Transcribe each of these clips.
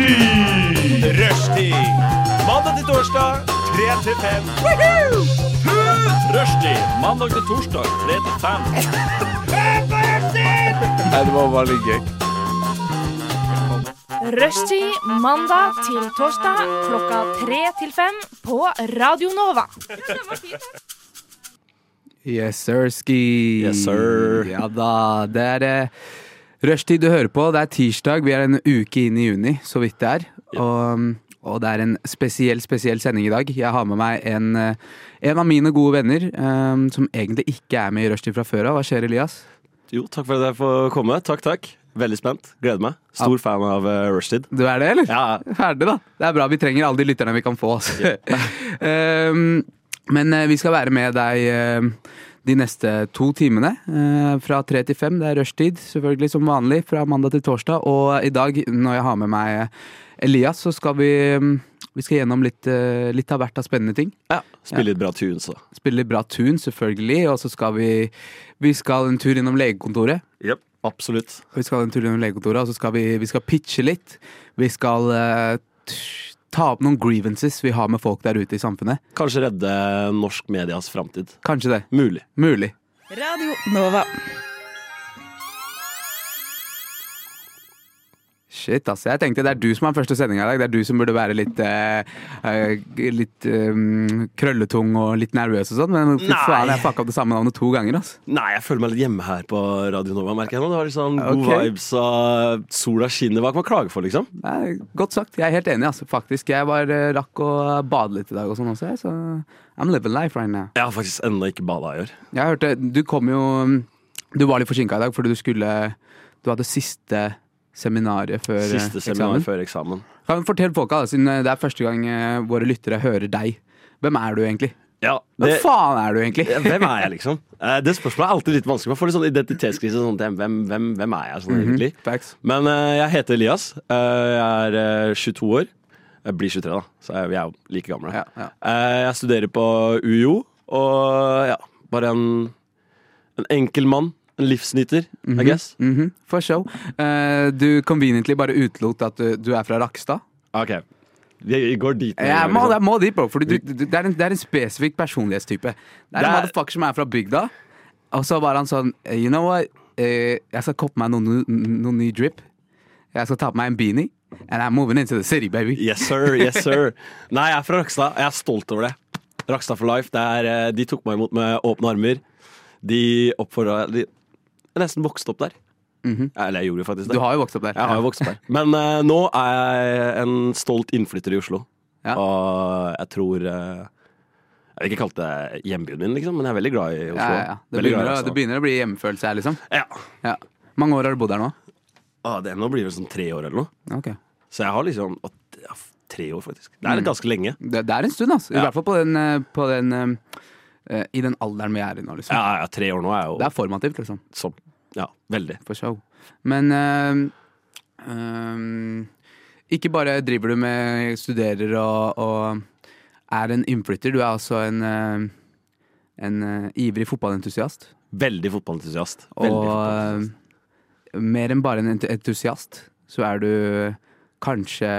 Rushtid! Rushtid. Mandag til torsdag, 3 til 5. Rushtid mandag til torsdag 3 til 5. Nei, det var litt gøy. Rushtid mandag til torsdag klokka tre til fem på Radio Nova. Yes, sir, ski. Yes, sir. Ja da. Det er eh, rushtid du hører på. Det er tirsdag. Vi er en uke inn i juni, så vidt det er. Og, og det er en spesiell, spesiell sending i dag. Jeg har med meg en, en av mine gode venner um, som egentlig ikke er med i rushtid fra før av. Hva skjer, Elias? Jo, takk for at jeg får komme. Takk, takk. Veldig spent. Gleder meg. Stor fan av uh, Rushtid. Du er det, eller? Ja, Ferdig, da. Det er bra. Vi trenger alle de lytterne vi kan få. Altså. um, men uh, vi skal være med deg eh, de neste to timene. eh, fra tre til fem. Det er rushtid, selvfølgelig som vanlig, fra mandag til torsdag. Og i dag, når jeg har med meg Elias, så skal vi mm, vi skal gjennom litt, eh, litt av hvert av spennende ting. ja. Spille litt bra tunes, da. Spille litt bra tunes, selvfølgelig. Og så skal vi Vi skal en tur innom legekontoret. Yep. Absolutt. Vi skal en tur innom legekontoret, og så skal vi, vi skal pitche litt. Vi skal uh, ta opp noen grievances vi har med folk der ute i samfunnet. Kanskje redde norsk medias framtid. Kanskje det. Mulig. Mulig. Radio Nova. Shit, altså. Jeg tenkte det er du som har første sending i dag. Det er du som burde være litt eh, eh, Litt eh, krølletung og litt nervøs og sånn. Men fy faen, jeg fucka opp det samme navnet to ganger, altså. Nei, jeg føler meg litt hjemme her på Radio Nova. merker jeg nå. Det var litt sånn god vibes og sola skinner. Hva kan man klage for, liksom? Nei, godt sagt. Jeg er helt enig, altså. Faktisk. Jeg bare eh, rakk å bade litt i dag og sånn også, jeg. Så I'm living life right now. Jeg har faktisk ennå ikke bada i år. Jeg hørte Du kom jo Du var litt forsinka i dag fordi du skulle Du hadde siste seminaret før eh, Siste seminar eksamen. før eksamen. Kan du fortelle folka, da, siden det er første gang eh, våre lyttere hører deg. Hvem er du egentlig? Ja, Hvem det, faen er du egentlig? hvem er jeg, liksom? Eh, Det spørsmålet er alltid litt vanskelig. Man får litt sånn identitetskrise. Sånn, hvem, hvem, hvem er jeg, sånn egentlig? Facts. Men eh, jeg heter Elias. Eh, jeg er eh, 22 år. Jeg blir 23, da, så jeg, vi er jo like gamle. Ja, ja. Eh, jeg studerer på UiO, og ja, bare en, en enkel mann. En livsnyter, I guess. Mhm, For show. Uh, du conveniently bare utelot at du, du er fra Rakstad. Ok, vi går dit. nå, Jeg må, liksom. jeg må dit, bro. Fordi du, du, det, er en, det er en spesifikk personlighetstype. Det er en er- motherfucker som er fra bygda, og så var han sånn You know what? Uh, jeg skal koppe meg noen, noen ny drip. Jeg skal ta på meg en beanie. And I'm moving into the city, baby. Yes, sir. yes sir Nei, jeg er fra Rakstad. Jeg er stolt over det. Rakstad for life. Det er, eh, de tok meg imot med åpne armer. De oppfordra de, Jeg nesten vokst opp der. Eller jeg gjorde jo faktisk det. Du har jo vokst opp der. Jeg har jo vokst opp der. Men uh, nå er jeg en stolt innflytter i Oslo. Ja. Og jeg tror uh, Jeg vil ikke kalle det hjembyen min, liksom, men jeg er veldig glad i Oslo. Ja, ja. Det, begynner, i å, det begynner å bli hjemmefølelse her, liksom. Ja. Ja. Mange år har du bodd her nå? Ah, det, nå blir det sånn tre år eller noe. Okay. Så jeg har liksom Tre år, faktisk. Det er ganske lenge. Det, det er en stund, altså. I hvert fall på den, eh, på den eh, I den alderen vi er i nå, liksom. Ja, ja, tre år nå er jo Det er formativt, liksom. som Ja, veldig. For show. Men eh, eh, ikke bare driver du med studerer og, og er en innflytter, du er også en, eh, en eh, ivrig fotballentusiast. Veldig fotballentusiast. Veldig Og fotballentusiast. mer enn bare en entusiast, så er du kanskje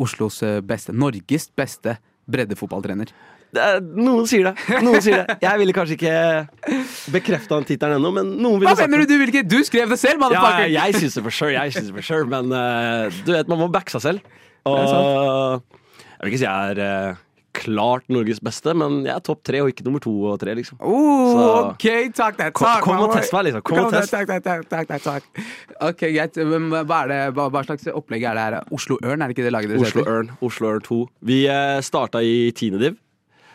Oslos beste, Norges beste breddefotballtrener. Er, noen sier det. Noen sier det. Jeg ville kanskje ikke bekrefta den tittelen ennå, men noen ville Hva sagt mener du? Du vil ikke? Du skrev det selv, Ja, jeg syns det for sure, jeg synes det for sure, men uh, du vet, man må backe seg selv. Og jeg vil ikke si jeg er eh, klart Norges beste, men jeg er topp tre og ikke nummer to og tre, liksom. Oh, ok, takk, er Kom- takk. kom og test meg, liksom. Kom og test. Takk, takk, takk, takk, takk, takk. Ok, greit. Hva, det, hva, hva slags opplegg er det her? Oslo Ørn, er det ikke det laget dere Oslo? Ørn. Oslo Ørn 2. Vi uh, starta i tiende div.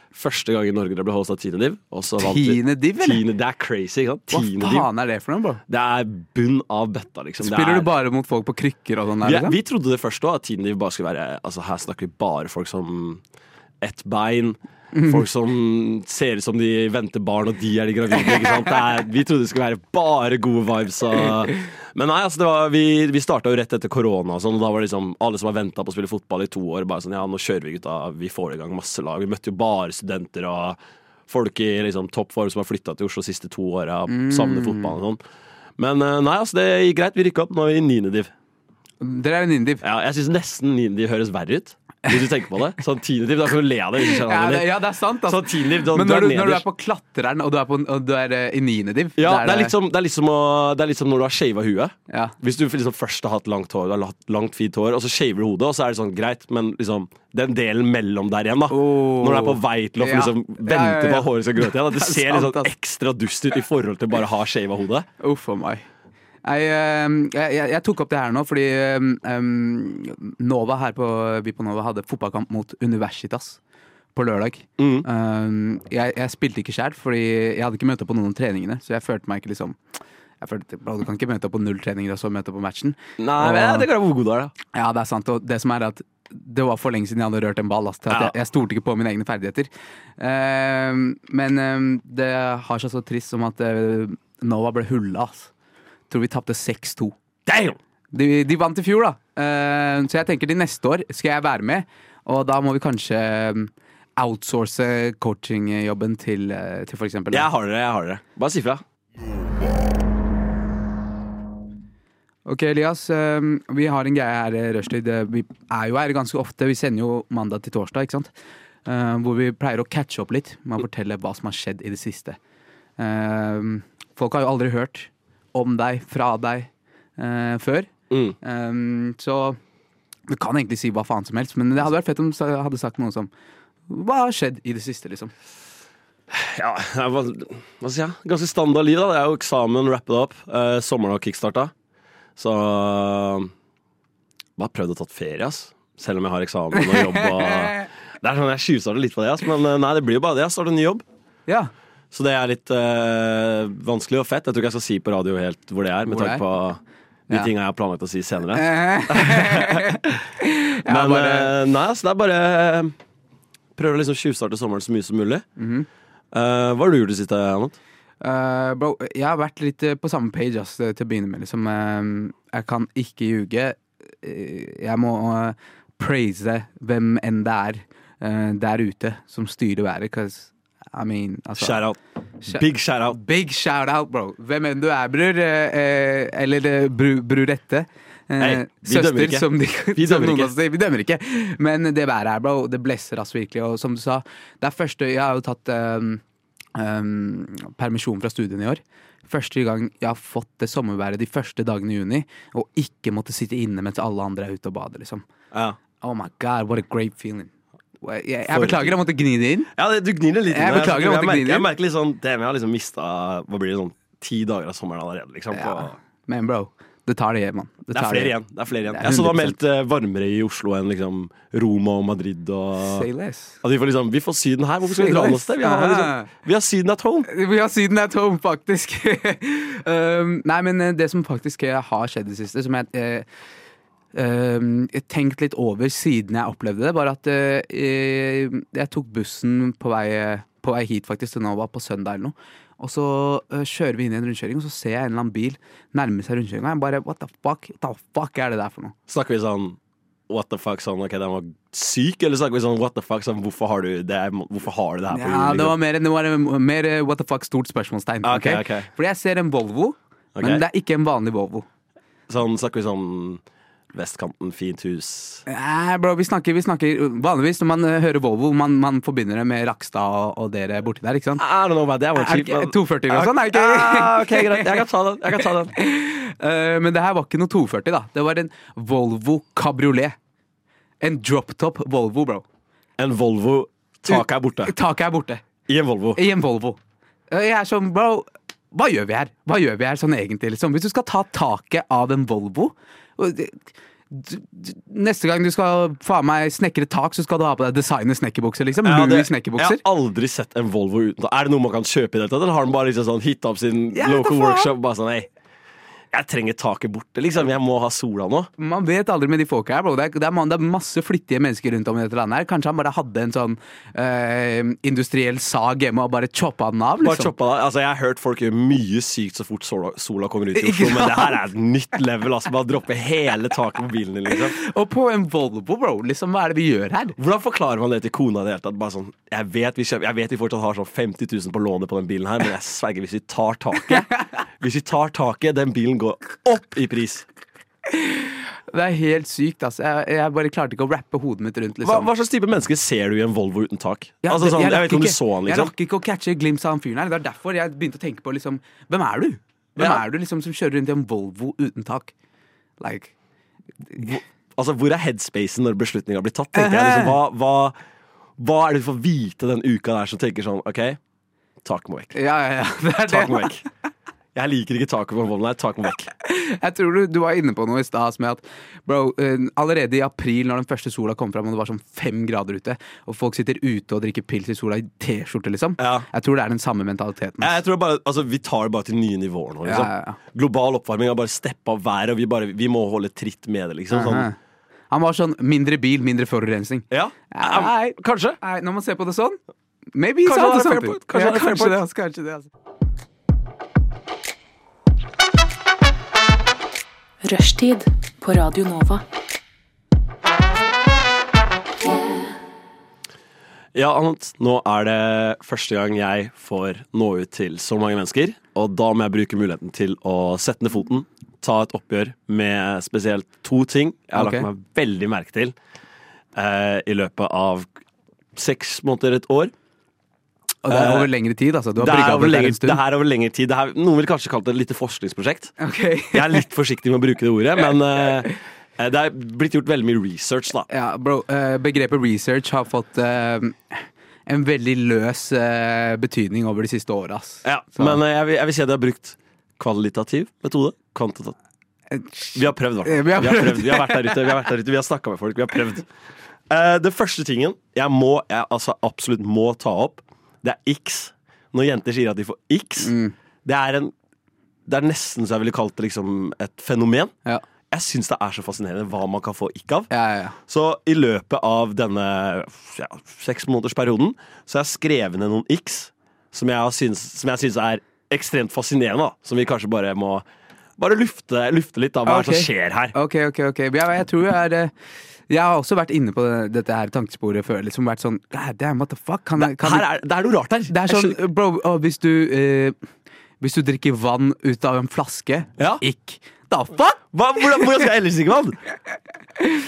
Første gang i Norge det ble hosta tiende div. og så vant vi- Tiende div, eller? Tine, det er crazy, ikke sant? Hva faen er det for noe, bro? Det er bunn av bøtta, liksom. Spiller er, du bare mot folk på krykker og sånn? vi, liksom? vi trodde det først òg, at tiende div bare skulle være Altså Her snakker vi bare folk som ett bein. Folk som ser ut som de venter barn, og de er de gravide. Er, vi trodde det skulle være bare gode vibes. Og, men nei, altså det var, vi, vi starta jo rett etter korona, og sånn, og da var det liksom alle som har venta på å spille fotball i to år, bare sånn Ja, nå kjører vi, gutta. Vi får i gang masse lag. Vi møtte jo bare studenter og folk i liksom, toppform som har flytta til Oslo de siste to åra, Mm. savner fotball og sånn. Men eh, nei, altså det gikk greit. Vi rykka opp. Nå i niende div. Dere er en indiv. Ja, jeg syns nesten de høres verre ut. Hvis du tenker på det. Sånn tiendediv, da kan du le av det. Ja, det, ja, det er sant. Altså. Sånn tiendediv, da- Men når du, når du er på klatreren, og du er, på, og du er eh, i niendediv Ja, det er litt som, det litt som, å, det er litt når du har shava huet. ja. Hvis du liksom først har hatt langt hår, du har langt, fint hår, og så shaver du hodet, og så er det sånn greit, men liksom den delen mellom der igjen, da. Oh. Når du er på vei til å liksom vente på at håret skal gro ut igjen. Da. det Det er ser sant, liksom ekstra dust ut i forhold til bare å ha shava hodet. Uff oh, meg. Jeg, eh, jeg, jeg, jeg tok opp det her nå fordi um, Nova her på, vi på Nova hadde fotballkamp mot Universitas på lørdag. Mm. Um, jeg, jeg spilte ikke sjæl, fordi jeg hadde ikke møtt opp på noen av treningene. Så jeg følte meg ikke liksom jeg følte, Du kan ikke møte opp på null treninger og så møte opp på matchen. Nei, Og- men det går hvor god du er, da. Ja, det er sant. Og det som er at det var for lenge siden jeg hadde rørt en ball. Altså, Ja. jeg, jeg stolte ikke på mine egne ferdigheter. Ehm, men um, det har seg så trist som at uh, Nova ble hulla. Altså. Tror vi tapte 6-2. De, de vant i fjor, da. Uh, så jeg tenker de neste år skal jeg være med. Og da må vi kanskje ehm, outsource coachingjobben til, eh, til eksempel Jeg har dere, jeg har dere. Bare si fra. Ok, Elias. vi har en greie her i Rushtid. Eh, Vi er jo her ganske ofte. Vi sender jo mandag til torsdag, ikke sant? Eh, hvor vi pleier å catche opp litt med å fortelle hva som har skjedd i det siste. Folk har jo aldri hørt om deg, fra deg, eh, før. Mm. Um, så du kan egentlig si hva faen som helst, men det hadde vært fett om du hadde sagt noe som Hva har skjedd i det siste, liksom? Ja, var, hva skal jeg? Ganske standard liv, da. Det er jo eksamen, wrap it up. Eh, sommeren har kickstarta. Så Bare prøvd å tatt ferie, ass. Selv om jeg har eksamen og jobb. Og, det er sånn Jeg tjuvstarter litt på det, ass. men eh, nei, det blir jo bare det. Jeg starter en ny jobb. Ja. Så det er litt eh, vanskelig og fett. Jeg tror ikke jeg skal si på radio helt hvor det er, med tanke på de Ja. tinga jeg har planlagt å si senere. Men bare, eh, nei, altså, det er bare eh, Prøver å liksom tjuvstarte sommeren så mye som mulig. Mm -hmm. uh, hva har du gjort i det siste, Anot? Uh, bro, jeg har vært litt på samme page ass, til å begynne med. Liksom. uh, jeg kan ikke ljuge. Jeg må praise hvem enn det er der ute som styrer været. 'cause, I mean, altså, Shout out. Big shout out. Big shout out, bro. Hvem enn du er, bror. eh, eh, eller eh, bru, brurette. Eh, Nei, vi dømmer ikke. som, de, Vi som dømmer ikke. sier. Vi dømmer ikke. Men det været her, bro, det blesser oss virkelig. Og som du sa, det er første Jeg har jo tatt um, um, permisjon fra studiene i år. Første gang jeg har fått det sommerværet de første dagene i juni, og ikke måtte sitte inne mens alle andre er ute og bader, liksom. Ja, Oh my god, what a great feeling. Jeg, jeg, beklager, jeg måtte gni det inn. ja du gnir det litt. Inn, Jeg, beklager, jeg jeg, jeg, merker, jeg merker litt sånn Damn, jeg har liksom mista Hva blir det sånn ti dager av sommeren allerede, liksom. På, Ja. Men bro, det tar det, man. Det er flere flere igjen. Det er flere igjen. Det er Jeg så det var meldt eh, varmere i Oslo enn liksom Roma og Madrid. Og Say less. at vi får liksom Vi får Syden her. Hvorfor skal vi dra noe sted? Vi har, liksom, vi har Syden at home. Vi har Syden at home, faktisk. um, nei, men eh, det som faktisk har skjedd i det siste, som jeg eh, jeg tenkte litt over siden jeg opplevde det, Bare at eh, jeg tok bussen på vei, på vei hit faktisk til Nova på søndag eller noe. Og så eh, kjører vi inn i en rundkjøring, og så ser jeg en eller annen bil nærme seg rundkjøringa. Jeg bare, what the fuck? What the fuck er det der for noe? Snakker vi sånn what the fuck, sånn ok, den var syk? Eller snakker vi sånn what the fuck, sånn hvorfor har du det, hvorfor har du det her på Ja, det liksom? var mer, det var mer eh, what the fuck, stort spørsmålstegn. Okay, okay? okay, Fordi jeg ser en Volvo, okay. men det er ikke en vanlig Volvo. Sånn, snakker vi sånn vestkanten, fint hus Eh, bro, vi snakker, vi snakker Vanligvis når man eh, hører Volvo, man, man forbinder det med Rakstad og, og dere borti der, ikke sant? I don't know man. Er var cheap. ikke 240 og sånn? Er det ikke? Ah, ok, greit. Jeg kan ta den. Jeg kan ta den. uh, men det her var ikke noe 240, da. Det var en Volvo kabriolet. En drop-top Volvo, bro. En Volvo. Taket er borte. Taket er borte. I en Volvo. I en Volvo. Eh, Jeg er sånn, bro Hva gjør vi her? Hva gjør vi her sånn egentlig? Liksom? Hvis du skal ta taket av en Volvo Neste gang du skal faen meg snekre tak, så skal du ha på deg designer snekkerbukser, liksom. Ja, det- jeg har aldri sett en Volvo uten Er det noe man kan kjøpe i det hele tatt, eller har den bare liksom sånn hit opp sin Ja, local workshop? Bare sånn, hei, jeg trenger taket borte, liksom. Jeg må ha sola nå. Man vet aldri med de folka her, bro. Det er, det, er, det masse flittige mennesker rundt om i dette landet her. Kanskje han bare hadde en sånn eh, industriell sag hjemme og bare choppa den av, Bare liksom. choppa det. Altså, jeg har hørt folk gjøre mye sykt så fort sola, sola kommer ut i Oslo, men det her er et nytt level. Altså, bare droppe hele taket på bilen din, liksom. Og på en Volvo, bro. Liksom, hva er det vi gjør her? Hvordan forklarer man det til kona i det hele tatt? Bare sånn, jeg vet, vi jeg vet vi fortsatt har sånn 50 000 på lånet på den bilen her, men jeg sverger, hvis vi tar taket Hvis vi tar taket, den bilen går opp i pris. Det er helt sykt, altså. Jeg, jeg bare klarte ikke å rappe hodet mitt rundt, Hva, liksom. hva slags type mennesker ser du i en Volvo uten tak? Ja, altså, sånn, jeg, jeg, vet ikke om du så han, Jeg liksom. rakk ikke å catche glimt av han fyren her. Det er derfor jeg begynte å tenke på liksom Hvem er du? Hvem Ja. er du liksom som kjører rundt i en Volvo uten tak? Like Altså, Hvor er headspacen når beslutninga blir tatt? tenker jeg liksom, hva, hva, hva er det du får vite den uka der som tenker sånn OK, tak må vekk. Ja, ja, ja. Det er Tak må vekk. Jeg liker ikke taket på Volvoen her. Tak må vekk. Jeg tror du, du var inne på noe i stad med at bro, eh, allerede i april, når den første sola kom fram, og det var sånn fem grader ute, og folk sitter ute og drikker pils i sola i T-skjorte, liksom. Ja. Jeg tror det er den samme mentaliteten. Jeg tror bare, altså, Vi tar det bare til nye nivåer nå. Liksom. Ja, ja. Global oppvarming har bare steppa været, og vi, bare, vi må holde tritt med det. liksom sånn. Han var sånn mindre bil, mindre forurensning. Ja, Nei. Kanskje. Nei, når man ser på det sånn Maybe Kanskje han hadde fair point. Kanskje Ja, kanskje altså, kanskje det, altså. Rushtid på Radio Nova. Ja, Annet, nå er det første gang jeg får nå ut til så mange mennesker. Og da må jeg bruke muligheten til å sette ned foten, ta et oppgjør med spesielt to ting jeg har okay. lagt meg veldig merke til eh, i løpet av seks måneder, et år. Og det er Eh, over lengre tid, altså. Du har Det er, over lengre, det her er over lengre tid. Det her, noen vil kanskje kalle det et lite forskningsprosjekt. Okay. Jeg er litt forsiktig med å bruke det ordet, men uh, det er blitt gjort veldig mye research, da. Ja, bro, eh, begrepet research har fått uh, en veldig løs uh, betydning over de siste åra. Ja, Så- men eh, jeg vil, jeg vil si at jeg har brukt kvalitativ metode. Kvantitativ. Vi har prøvd. Eh, Vi har, prøvd. vi har vært der ute, vi har ute, vi har snakka med folk. Vi har prøvd. Uh, det første tingen jeg må, jeg altså absolutt må ta opp, det er X. Når jenter sier at de får X, Mm. det er en Det er nesten så jeg ville kalt det liksom et fenomen. Ja. Jeg syns det er så fascinerende hva man kan få ikk av. Ja, ja, ja. Så i løpet av denne ja, seksmånedersperioden så har jeg skrevet ned noen x som jeg syns, som jeg syns er ekstremt fascinerende. Da. Som vi kanskje bare må bare lufte, lufte litt av hva okay. som skjer her. Ok, ok, ok. Jeg, jeg tror jeg er eh, Jeg har også vært inne på det, dette her tankesporet før. Liksom vært sånn damn, what the fuck? Kan, jeg- kan, er, det er noe rart her. det er sånn, bro, å, hvis du eh, Hvis du drikker vann ut av en flaske, Ja. ikk. Da fuck? Hva, hvordan, hvordan skal jeg ellers drikke vann?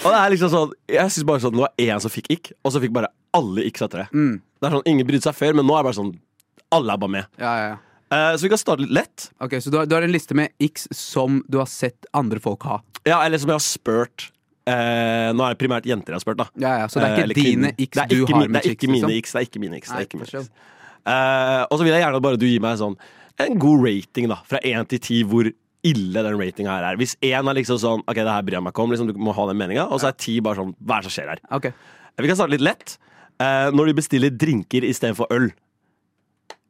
Og det er liksom sånn Jeg synes bare sånn Det var én som fikk ikk, og så fikk bare alle ikks etter det. Mm. Det er sånn Ingen brydde seg før, men nå er det bare sånn Alle er bare med. Ja, ja, ja. Uh, så vi kan starte litt lett. Ok, Så du har, du har en liste med x som du har sett andre folk ha? Ja, eller som jeg har spurt eh, Nå er det primært jenter jeg har spurt, da. Ja, ja, Så det er ikke eller dine x du ikke har med chicks? liksom? Det er ikke mine x. Det er ikke mine for x. Eh, og så vil jeg gjerne bare at du gir meg sånn en god rating, da. Fra én til ti hvor ille den ratinga her er. Hvis én er liksom sånn Ok, det her bryr jeg meg ikke om, liksom, du må ha den meninga. Og så er ti bare sånn Hva er det som skjer her? Okay. Vi kan starte litt lett. Eh, når de bestiller drinker istedenfor øl.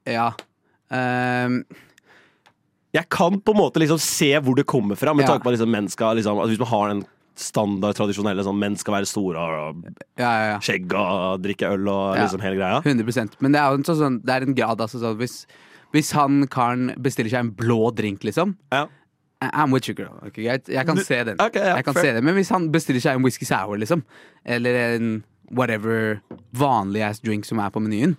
ja Um Jeg kan på en måte liksom se hvor det kommer fra, med Ja. tanke på at liksom, menn skal liksom, altså, Hvis man har den standard, tradisjonelle sånn menn skal være store og Ja, ja, ja. skjegg og drikke øl og liksom hele greia. 100 Men det er jo en sånn, sånn, det er en grad, altså. Sånn, hvis, hvis han karen bestiller seg en blå drink, liksom Ja. I'm with you, girl. Okay, jeg, jeg kan se den. Okay, jeg kan se den. Men hvis han bestiller seg en whisky sour, liksom, eller en whatever vanlig ass drink som er på menyen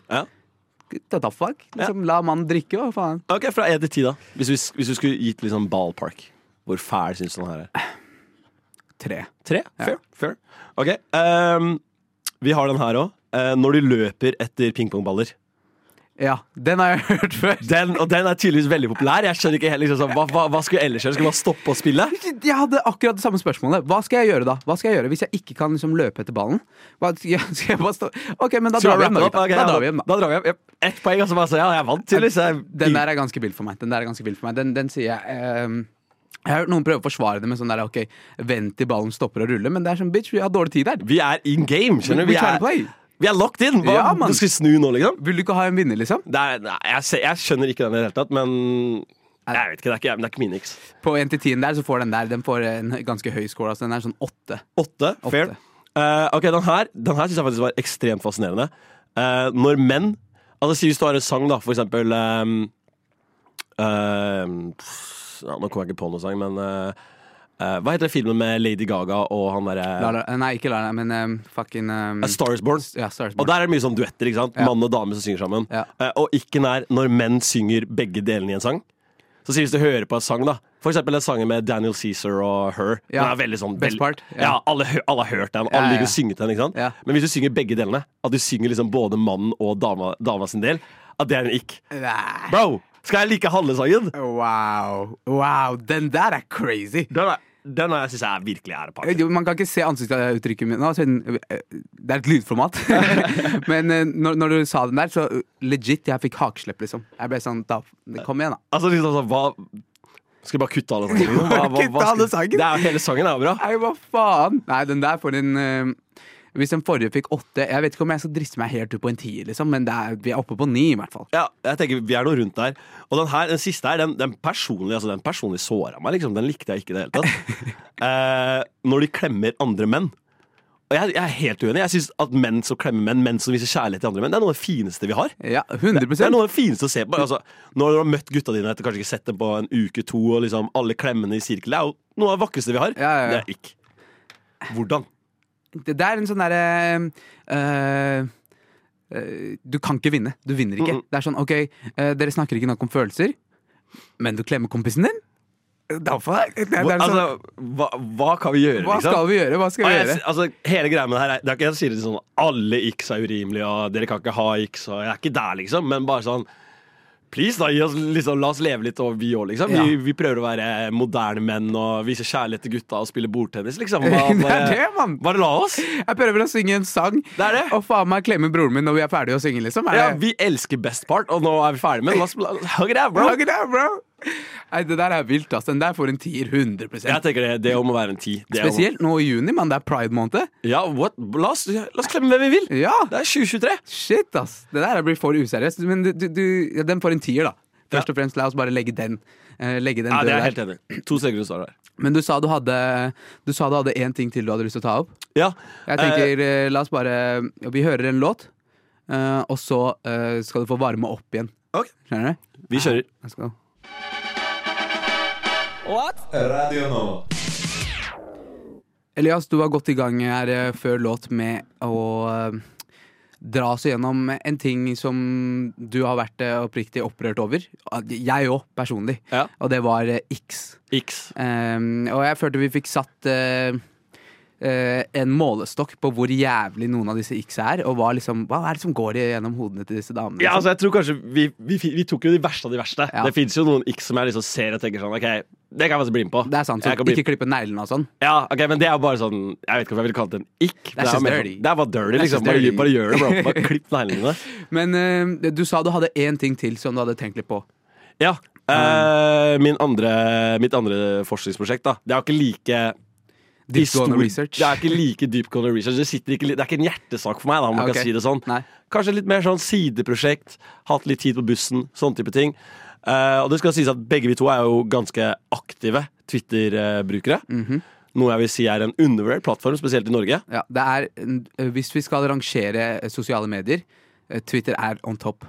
da fuck. Liksom, La mannen drikke, hva faen. Ok, Fra 1 til 10, da. Hvis vi, hvis vi skulle gitt liksom ballpark. Hvor fæl syns du den her er? Tre. Tre? Fair. fair. Ok, Um, Vi har den her òg. når du løper etter pingpongballer. Ja, den har jeg hørt før. Den, og den er tydeligvis veldig populær. Jeg skjønner ikke helt liksom, hva, hva, hva skulle jeg ellers gjøre? Skulle man stoppe å spille? Jeg hadde akkurat det samme spørsmålet. Hva skal jeg gjøre da? Hva skal jeg gjøre Hvis jeg ikke kan liksom løpe etter ballen? Hva, skal, jeg, bare stå Ok, men da drar vi hjem. Da, it up? gutta. Ok, da drar vi hjem, da. Da drar vi hjem. Ett poeng, og så bare så, ja, jeg vant, tydeligvis. Den der er ganske vill for meg. Den der er ganske vill for meg Den, den sier jeg ehm, Jeg har hørt noen prøve å forsvare det med sånn der Ok, vent til ballen stopper å rulle, men det er sånn bitch, vi har dårlig tid her. Vi er in game, skjønner du. Vi er, vi er locked in. Hva, Ja, du skal snu nå, liksom? Vil du ikke ha en vinner, liksom? Er, nei, jeg, jeg skjønner ikke den i det hele tatt, men jeg vet ikke, det er ikke, det er ikke min X. På 1 til 10 der, så får den der Den får en ganske høy score. Altså den er sånn 8. Åtte. Fair. Åtte. Eh, ok, den her, den her syns jeg faktisk var ekstremt fascinerende. Uh, når menn Altså Si hvis du har en sang, da, for eksempel um, pff, ja, Nå kom jeg ikke på noen sang, men uh, uh, Hva heter filmen med Lady Gaga og han derre nei, ikke Lala, men um, fucking um, A Star Is Born? Ja, Stars Og der er det mye sånn duetter. ikke sant? Ja. Mann og dame som synger sammen. Og ikke nær når menn synger begge delene i en sang. Så si hvis du hører på en sang, da For eksempel den sangen med Daniel Cæsar og Her. Ja. Den er veldig sånn Best part, ja. Ja, alle, alle har hørt den. Alle ja, liker å synge den. ikke sant? Men hvis du synger begge delene, at du synger liksom både mannen og dama, dama sin del, at det er en ick. Bro, skal jeg like halve? Wow. wow, den der er crazy. Den, er, den jeg syns jeg er virkelig er. Man kan ikke se ansiktsuttrykket mitt Det er et lydformat. Men eh, når, når du sa den der, så eh, legit, jeg fikk hakeslepp, liksom. Jeg ble sånn da, Kom igjen, da. Altså, liksom sånn, hva Skal vi bare kutte alle sangene? Hva, Hva- hva- hva skal-? Det er jo Hele sangen er jo bra. Nei, hva faen? Nei, den der får en eh, Hvis den forrige fikk åtte Jeg vet ikke om jeg skal driste meg helt ut på en tier, liksom, men er, vi er oppe på ni, i hvert fall. Ja, jeg tenker Vi er noe rundt der. Og den her, den siste her, den, den personlig altså, den personlig såra meg. liksom Den likte jeg ikke i det hele tatt. eh, når de klemmer andre menn. Og jeg, jeg er helt uenig. Jeg synes at Menn som klemmer menn, menn som viser kjærlighet til andre menn, det er noe av det fineste vi har. Ja, 100% Det er noe av det fineste å se på. Altså, når du har møtt gutta dine etter kanskje ikke sett dem på en uke, to, og liksom alle klemmene i sirkel, det er jo noe av det vakreste vi har. Ja, ja, ja. Det er ikke. Hvordan? Det, det er en sånn derre øh, øh, Du kan ikke vinne. Du vinner ikke. Det er sånn, ok, øh, dere snakker ikke nok om følelser, men du klemmer kompisen din? Da det, det er sånn, Altså, hva, hva kan vi gjøre, Hva liksom? skal vi gjøre? Hva skal vi jeg, gjøre? altså, hele greia med det her er, Det er ikke jeg sier det sånn alle x er urimelige, og dere kan ikke ha x, og jeg er ikke der, liksom. Men bare sånn Please, da, oss, liksom, la oss leve litt, og vi òg, liksom. Ja. Vi, vi prøver å være moderne menn og vise kjærlighet til gutta og spille bordtennis, liksom. Bare, Det er det, mann! bare la oss. Jeg prøver å synge en sang, Det er det. og faen meg klemme broren min når vi er ferdige å synge, liksom. Er Ja, vi elsker best part, og nå er vi ferdige med den. Hug it out, bro. Hug it out, bro! Nei, det der er vilt, ass. Den der får en tier, 100% Jeg tenker det, det må være en ti. Det Spesielt nå i juni, mann. Det er pride-måned. Ja, what? La oss, la oss klemme hvem vi vil. Ja! Det er 2023. Shit, ass. Det der blir for useriøst. Men du, du, ja, den får en tier, da. Først og fremst, la oss bare legge den, eh, legge den Ja, det er jeg helt enig. To sekunder står det der. Men du sa du hadde Du sa du hadde én ting til du hadde lyst til å ta opp. Ja. Jeg tenker, eh, la oss bare Vi hører en låt, eh, og så eh, skal du få varme opp igjen. Ok. Skjønner du? Vi kjører. Let's go. Radio Nova. Elias, du var godt i gang her eh, før låt med å eh, dra oss gjennom en ting som du har vært eh, oppriktig opprørt over. Jeg òg, personlig. Ja. Og det var X. X. Um, og jeg følte vi fikk satt eh, en målestokk på hvor jævlig noen av disse X er, og hva, liksom, hva er det som går gjennom hodene til disse damene? Ja, liksom? altså jeg tror kanskje Vi, vi, vi tok jo de verste av de verste. Ja. Det fins jo noen X som jeg liksom ser og tenker sånn OK, det kan jeg faktisk bli med på. det er sant, så Ikke klippe neglene og sånn. Ja, ok, Men det er jo bare sånn Jeg vet ikke om jeg ville kalt det en ikk. Det, er dirty. sånn- det er bare dirty, liksom. Bare, dirty. bare gjør det, bro. Bare klipp neglene. Men uh, du sa du hadde én ting til som du hadde tenkt litt på. Ja. Uh, min andre, mitt andre forskningsprosjekt, da. Det er jo ikke like Deepgående research. Det er ikke like deepgående research. Det, ikke, det er ikke en hjertesak for meg, da, om man okay. kan si det sånn. Nei. Kanskje litt mer sånn sideprosjekt. Hatt litt tid på bussen, sånne type ting. Uh, og det skal sies at begge vi to er jo ganske aktive Twitter-brukere. Mhm. Noe jeg vil si er en undervurdert plattform, spesielt i Norge. Ja, det er, eh, hvis vi skal rangere eh, sosiale medier, Twitter er on top.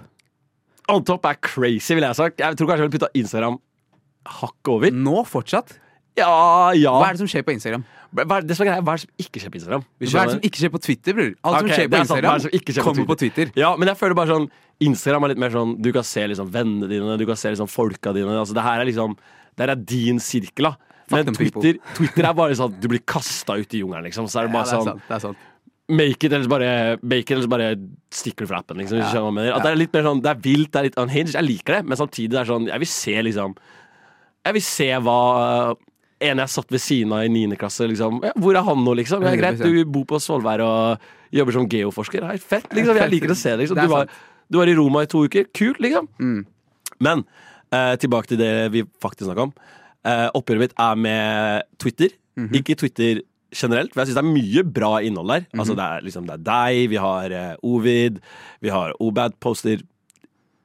On top er crazy, vil jeg ha sagt. Jeg tror kanskje jeg vil putta Instagram hakket over. Nå fortsatt? Ja, ja. Hva er det som skjer på Instagram? Hva er det som er greia? Hva er det som ikke skjer på Instagram? Hva er det som ikke skjer på Twitter, bror? Alt Ok, som skjer det på er sant. Hva er det som Instagram, ikke skjer på kommer på Twitter. Ja, men jeg føler bare sånn Instagram er litt mer sånn Du kan se liksom vennene dine, du kan se liksom folka dine. Altså, det her er liksom Det her er din sirkel, da. Men them people. Twitter, Twitter er bare sånn du blir kasta ut i jungelen, liksom. Så er det Ja, bare det er sånn sant. Det er sant. Make it, eller så bare, make it, eller så bare stikker du fra appen. Liksom, hvis du skjønner hva jeg mener. At det er litt mer sånn Det er vilt, det er litt unhinged. Jeg liker det, men samtidig det er sånn Jeg vil se liksom Jeg vil se hva en jeg satt ved siden av i 9. klasse, liksom. Ja, hvor er han nå, liksom? Ja, greit, du bor på Svolvær og jobber som geoforsker. Er fett, liksom. Jeg liker å se deg. Liksom. Du, var, du var i Roma i to uker. Kult, liksom. Mm. Men eh, tilbake til det vi faktisk snakka om. Eh, oppgjøret mitt er med Twitter. Mhm. Ikke Twitter generelt, for jeg syns det er mye bra innhold der. Mhm. Altså det er liksom det er deg, vi har eh, Ovid, vi har Obad poster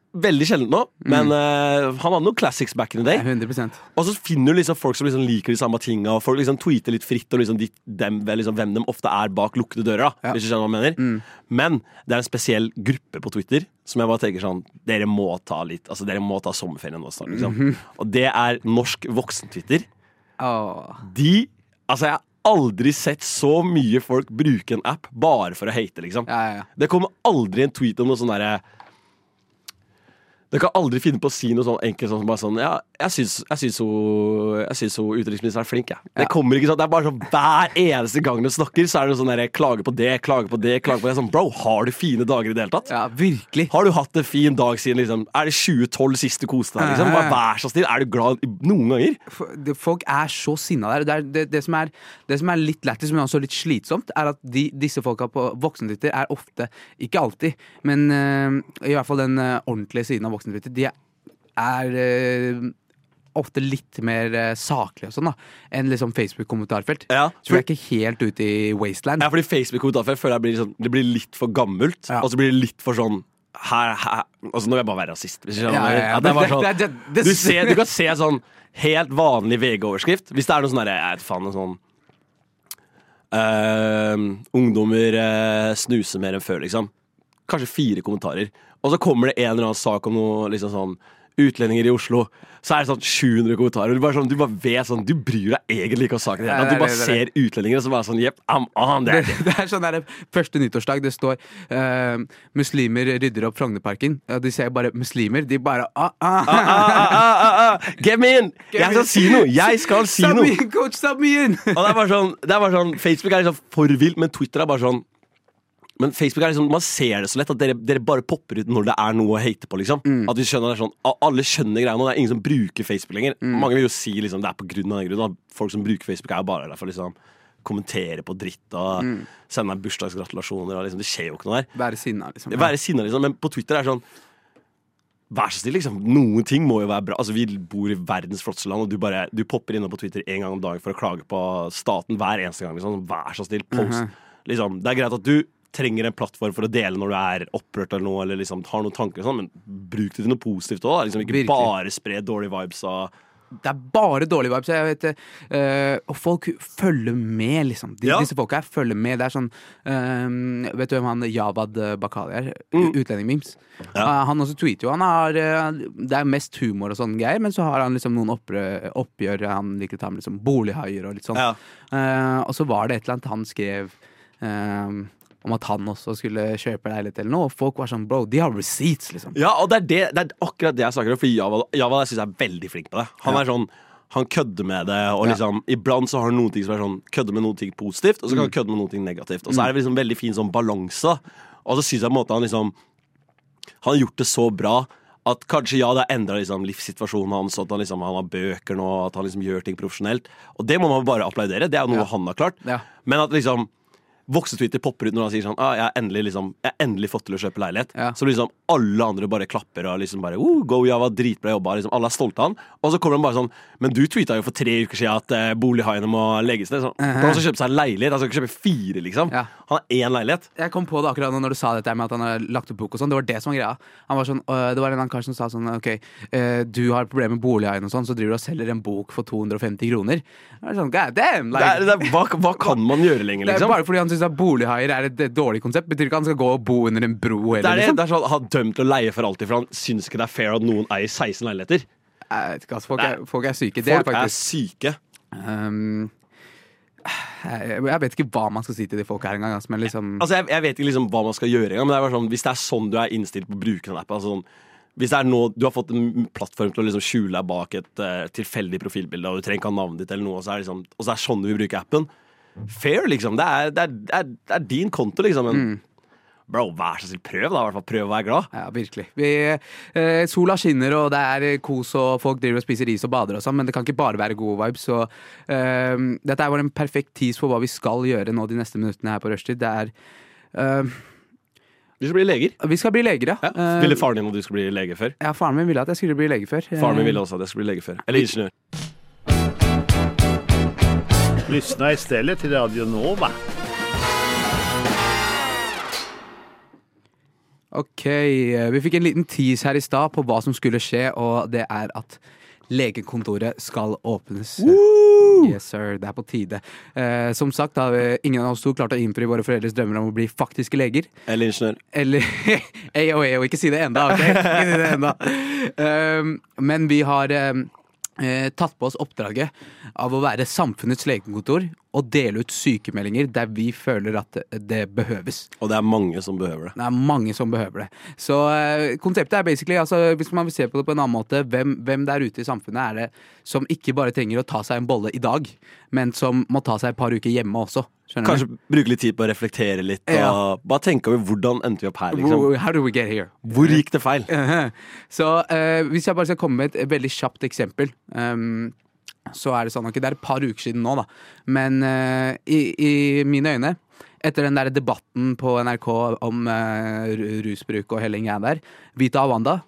Veldig sjeldent nå, men uh, han hadde noen classics back in the day. er 100% Og så finner du liksom folk som liksom liker de samme tinga, og folk liksom tweeter litt fritt om liksom liksom, hvem de ofte er bak lukkede dører. da Ja. Hvis du skjønner hva jeg mener Men det er en spesiell gruppe på Twitter som jeg bare tenker sånn Dere må ta litt Altså dere må ta sommerferien nå snart. Liksom. Og det er norsk voksen-Twitter. Oh. De Altså, jeg har aldri sett så mye folk bruke en app bare for å hate, liksom. Ja, ja, ja. Det kommer aldri en tweet om noe sånn derre Dere kan aldri finne på å si noe sånn enkelt sånn som bare sånn Ja, jeg syns, jeg syns hun Jeg hun utenriksministeren er flink, jeg. Det kommer ikke sånn Det er bare sånn hver eneste gang du snakker, så er det sånn der klage på det, klage på det, klage på det. Sånn, bro, har du fine dager i det hele tatt? Ja, virkelig. Har du hatt en fin dag siden liksom Er det 2012 siste koste deg, liksom? Bare vær så snill. Er du glad noen ganger? Folk er så sinna der. Det, er, det, det, som er, det som er litt lættis, men også litt slitsomt, er at de, disse folka på voksentwitter er ofte, ikke alltid, men eh, i hvert fall den eh, ordentlige siden av voksentwitter, de er, eh, ofte litt mer eh, saklige og sånn da enn liksom Facebook-kommentarfelt. Ja, Så vi er ikke helt ute i wasteland. Ja, fordi Facebook-kommentarfelt føler jeg blir liksom, det blir litt for gammelt, Ja. og så blir det litt for sånn her, her. Altså, nå vil jeg bare være rasist. Hvis du Ja, ja, det sånn, det- det- du, ser, du kan se sånn helt vanlig VG-overskrift. Hvis det er noe sånn Jeg vet faen, sånn uh, Ungdommer uh, snuser mer enn før, liksom. Kanskje fire kommentarer. Og så kommer det en eller annen sak om noe liksom sånn Utlendinger i Oslo. Så er det sånn 700 kommentarer. Du bare, sånn, du bare vet sånn Du bryr deg egentlig ikke om saken. det. Du bare ser utlendinger og så bare sånn Jepp, I'm on. Det er det. Er sånn der, Første nyttårsdag det står uh, 'Muslimer rydder opp Frognerparken'. Ja, de ser bare muslimer. De bare ah, ah. ah, ah, ah, ah, ah. Get me in! Jeg skal si noe! Jeg skal si noe! me in, coach, stab me in! Og det er bare sånn, det er bare sånn Facebook er liksom for vilt, men Twitter er bare sånn men Facebook er liksom, Man ser det så lett at dere, dere bare popper ut når det er noe å hate på. liksom At vi skjønner det er sånn Alle skjønner greia nå. Det er ingen som bruker Facebook lenger. Mange vil jo si liksom det er på grunn av den grunnen. Folk som bruker Facebook, er jo bare der for liksom kommentere på dritt og sende deg bursdagsgratulasjoner. Og liksom, det skjer jo ikke noe der. Være sinna, liksom. Være sinna, liksom. Men på Twitter er det sånn Vær så snill, liksom. Noen ting må jo være bra. Altså, Vi bor i verdens flotteste land, og du bare Du popper innom på Twitter en gang om dagen for å klage på staten hver eneste gang. Liksom. Vær så snill, post. liksom, det er greit at du trenger en plattform for å dele når du er opprørt eller noe, eller liksom har noen tanker og sånn, men bruk det til noe positivt òg. Liksom, ikke Virkelig. bare spre dårlige vibes av Det er bare dårlige vibes. Jeg vet, eh, og folk følger med, liksom. De, Ja. Disse folka her følger med. Det er sånn eh, Vet du hvem han Javad Bakali er? Mm. Utlendingmemes. Ja. Eh, han også tweeter jo. Han har, det er mest humor og sånne greier, men så har han liksom noen opprø, oppgjør. Han liker å ta med liksom bolighaier og litt sånn. Ja. Og så var det et eller annet han skrev om at han også skulle kjøpe leilighet eller noe, og folk var sånn bro, de har receipts, liksom. Ja, og det er, det, det er akkurat det jeg snakker om, for Java, Java jeg er veldig flink på det. Han Ja. er sånn han kødder med det, og Ja. liksom Iblant så har han noen ting som er sånn kødder med noe ting positivt, og så kan Mm. han kødde med noe ting negativt. Og så er det liksom veldig fin sånn balanse. Og så syns jeg på en måte han liksom Han har gjort det så bra at kanskje ja, det har endra liksom, livssituasjonen hans, at han, liksom, han har bøker nå, at han liksom gjør ting profesjonelt. Og det må man bare applaudere. Det er noe Ja. han har klart. Ja. Men at liksom Voksetwitter popper ut når han sier sånn ah, jeg, har endelig, liksom, 'Jeg har endelig fått til å kjøpe leilighet'. Ja. Så liksom alle andre bare klapper og liksom bare oh, 'Go Java, dritbra jobba'. Liksom, alle er stolte av han. Og så kommer han bare sånn 'Men du tweeta jo for tre uker siden at eh, bolighaiene må legges ned'. Sånn. For Han skal kjøpe seg en leilighet. Han skal ikke kjøpe fire, liksom. Ja. Han har én leilighet. Jeg kom på det akkurat nå når du sa dette med at han har lagt opp bok og sånn. Det var det som var greia. Han var sånn, øh, det var en annen kar som sa sånn Ok, øh, du har problemer med bolighaien og sånn, så driver du og selger en bok for 250 kroner. Er sånn, God damn! Det er, det er, hva, hva kan man gjøre lenger, er liksom? Syns bolighaier er et et dårlig konsept. Betyr ikke at han skal gå og bo under en bro Det er, det, liksom. det er sånn, Han dømt til å leie for alltid, for han syns ikke det er fair at noen eier 16 leiligheter. Jeg vet ikke, altså, folk, er, folk er syke. Det er Folk er faktisk syke. um, jeg, jeg vet ikke hva man skal si til de folka her engang, altså, men liksom Altså, jeg, jeg vet ikke liksom hva man skal gjøre engang, men det er bare sånn, hvis det er sånn du er innstilt på å bruke den appen altså sånn, Hvis det er nå du har fått en plattform til å liksom skjule deg bak et uh, tilfeldig profilbilde, og du trenger ikke ha navnet ditt, eller noe, og så er, det liksom, og så er det sånn du vil bruke appen Fair, liksom. Det er, det er, det er, det er din konto, liksom. Men bro, vær så snill, prøv, da. I hvert fall prøv å være glad. Ja, virkelig. Vi, eh, sola skinner, og det er eh, kos, og folk driver og spiser ris og bader og sånn, men det kan ikke bare være gode vibes. Så eh, dette er bare en perfekt tease for hva vi skal gjøre nå de neste minuttene her på rushtid. Det er eh, Vi skal bli leger. Vi skal bli leger, ja. Ja. Eh, Ville faren din at du skulle bli lege før? ja, faren min ville at jeg skulle bli lege før. Faren min Eh, ville også at jeg skulle bli lege før. Eller ingeniør. Lyssna istället till Radio Nova. Ok, eh, vi fikk en liten tease her i stad på hva som skulle skje, og det er at legekontoret skal åpnes. Yes, sir. Det er på tide. Eh, som sagt har vi- ingen av oss to klart å innfri våre foreldres drømmer om å bli faktiske leger. Eller ingeniør. Eller Eyo, og ikke si det enda, ok? Ikke si det enda. Um, men vi har um, eh, tatt på oss oppdraget av å være samfunnets legekontor og dele ut sykemeldinger der vi føler at det, behøves. Og det er mange som behøver det. Det er mange som behøver det. Så eh, konseptet er basically, altså, hvis man vil se på det på en annen måte, hvem, hvem der ute i samfunnet er det som ikke bare trenger å ta seg en bolle i dag, men som må ta seg et par uker hjemme også. Skjønner Kanskje bruke litt tid på å reflektere litt, og Ja. bare tenke over hvordan endte vi opp her, du? liksom. Hvor- gikk det feil? Eh, Så uh, hvis jeg bare skal komme med et veldig kjapt eksempel Um, Så er det sånn, okay, det er et par uker siden nå da Men uh, i, i mine øyne Etter den der debatten på NRK om uh, rusbruk og hele greia der Vita og Wanda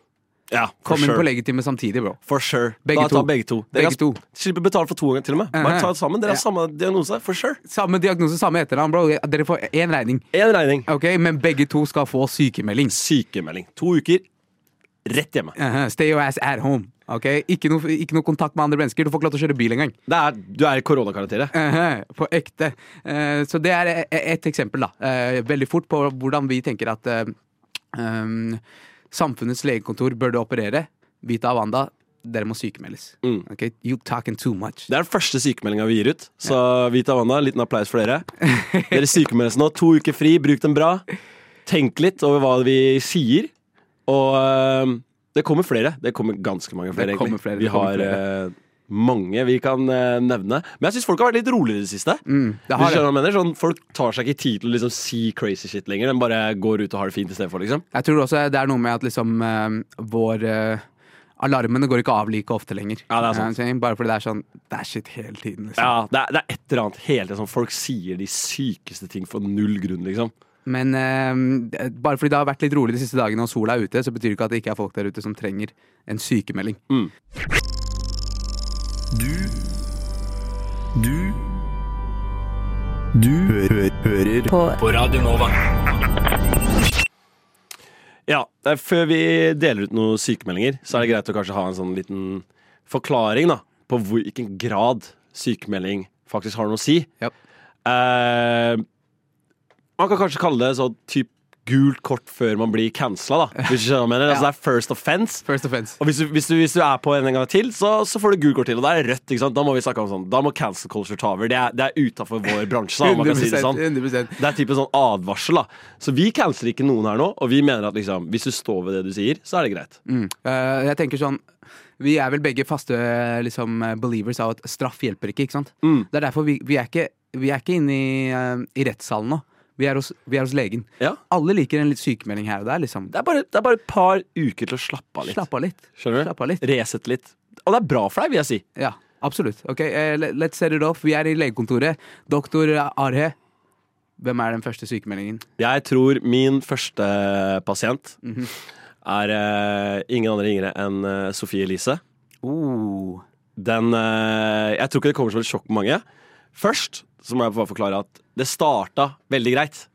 Ja, for kom inn på legitime samtidig, bro For sure. Begge da tar to. begge to. Dere Begge to. Slipper betale for to ganger til og med. Bare ta det sammen. Dere har Ja. samme diagnose. For sure. Samme diagnose, samme etternavn, bro Dere får én regning En regning. Ok, men begge to skal få sykemelding Sykemelding. To uker. Rett hjemme. Eh, Stay your ass at home Ok, ikke noe, ikke noe kontakt med andre mennesker Du får ikke lov til å kjøre bil engang Det du er i koronakarantene. Uh -huh. På ekte. Uh, Så det er e- et eksempel, da. Eh, Veldig fort på hvordan vi tenker at um, samfunnets legekontor burde operere. Vita og Wanda, dere må sykemeldes. Mm. Okay? You talking too much. Det er den første sykemeldinga vi gir ut. Så Vita Wanda, liten applaus for dere. Dere sykemeldes nå. To uker fri, bruk dem bra. Tenk litt over hva vi sier. Og øhm, det kommer flere. Det kommer ganske mange flere. Egentlig. flere, Vi har flere. Mange vi kan øh, nevne. Men jeg syns folk har vært litt roligere i det siste. Mm, det Du skjønner hva jeg mener? Sånn, folk tar seg ikke tid til å liksom, si crazy shit lenger. De bare går ut og har det fint i stedet for, liksom. Jeg tror også det er noe med at liksom eh, vår eh, Alarmene går ikke av like ofte lenger. Ja, det er sant. Eh, Bare fordi det er sånn Det er shit hele tiden. Liksom. Ja, det er, det er et eller annet hele tiden sånn Folk sier de sykeste ting for null grunn, liksom. Men eh, bare fordi det har vært litt rolig de siste dagene og sola er ute, så betyr det ikke at det ikke er folk der ute som trenger en sykemelding. Du Du Du hø hører på. På Radio Nova. Ja, Før vi deler ut noen sykemeldinger, så er det greit å kanskje ha en sånn liten forklaring da, på hvor- hvilken grad sykemelding faktisk har noe å si. Yep. Eh, man kan kanskje kalle det sånn typ gult kort før man blir cancela, da. Hvis du skjønner. Altså, det er first offense. First offense. Og hvis du, hvis, du, hvis du er på en gang til, så, så får du gult kort til. Og da er det rødt. ikke sant? Da må vi snakke om sånn Da må cancel culture ta over. Det er, det er utafor vår bransje, da, om man kan si det sånn. 100%. Det er type sånn advarsel, da. Så vi canceler ikke noen her nå, og vi mener at liksom, hvis du står ved det du sier, så er det greit. Mm. Uh, jeg tenker sånn Vi er vel begge faste liksom, believers av at straff hjelper ikke. ikke sant? Mm. Det er derfor vi, vi, er ikke, vi er ikke inne i, uh, i rettssalen nå. Vi er, hos, vi er hos legen. Ja. Alle liker en litt sykemelding her og der. liksom Det er, bare, det er bare et par uker til å slappe av litt. Slappe av litt. Skjønner du? Slappe av litt. Resette litt. Og det er bra for deg, vil jeg si. Ja, absolutt. Ok, eh, Let's set it off. Vi er i legekontoret. Doktor Arhe, hvem er den første sykemeldingen? Jeg tror min første pasient Mhm. er eh, ingen andre yngre enn eh, Sofie Elise. Oh. Den eh, Jeg tror ikke det kommer som et sjokk på mange. Først så må jeg bare forklare at det starta veldig greit.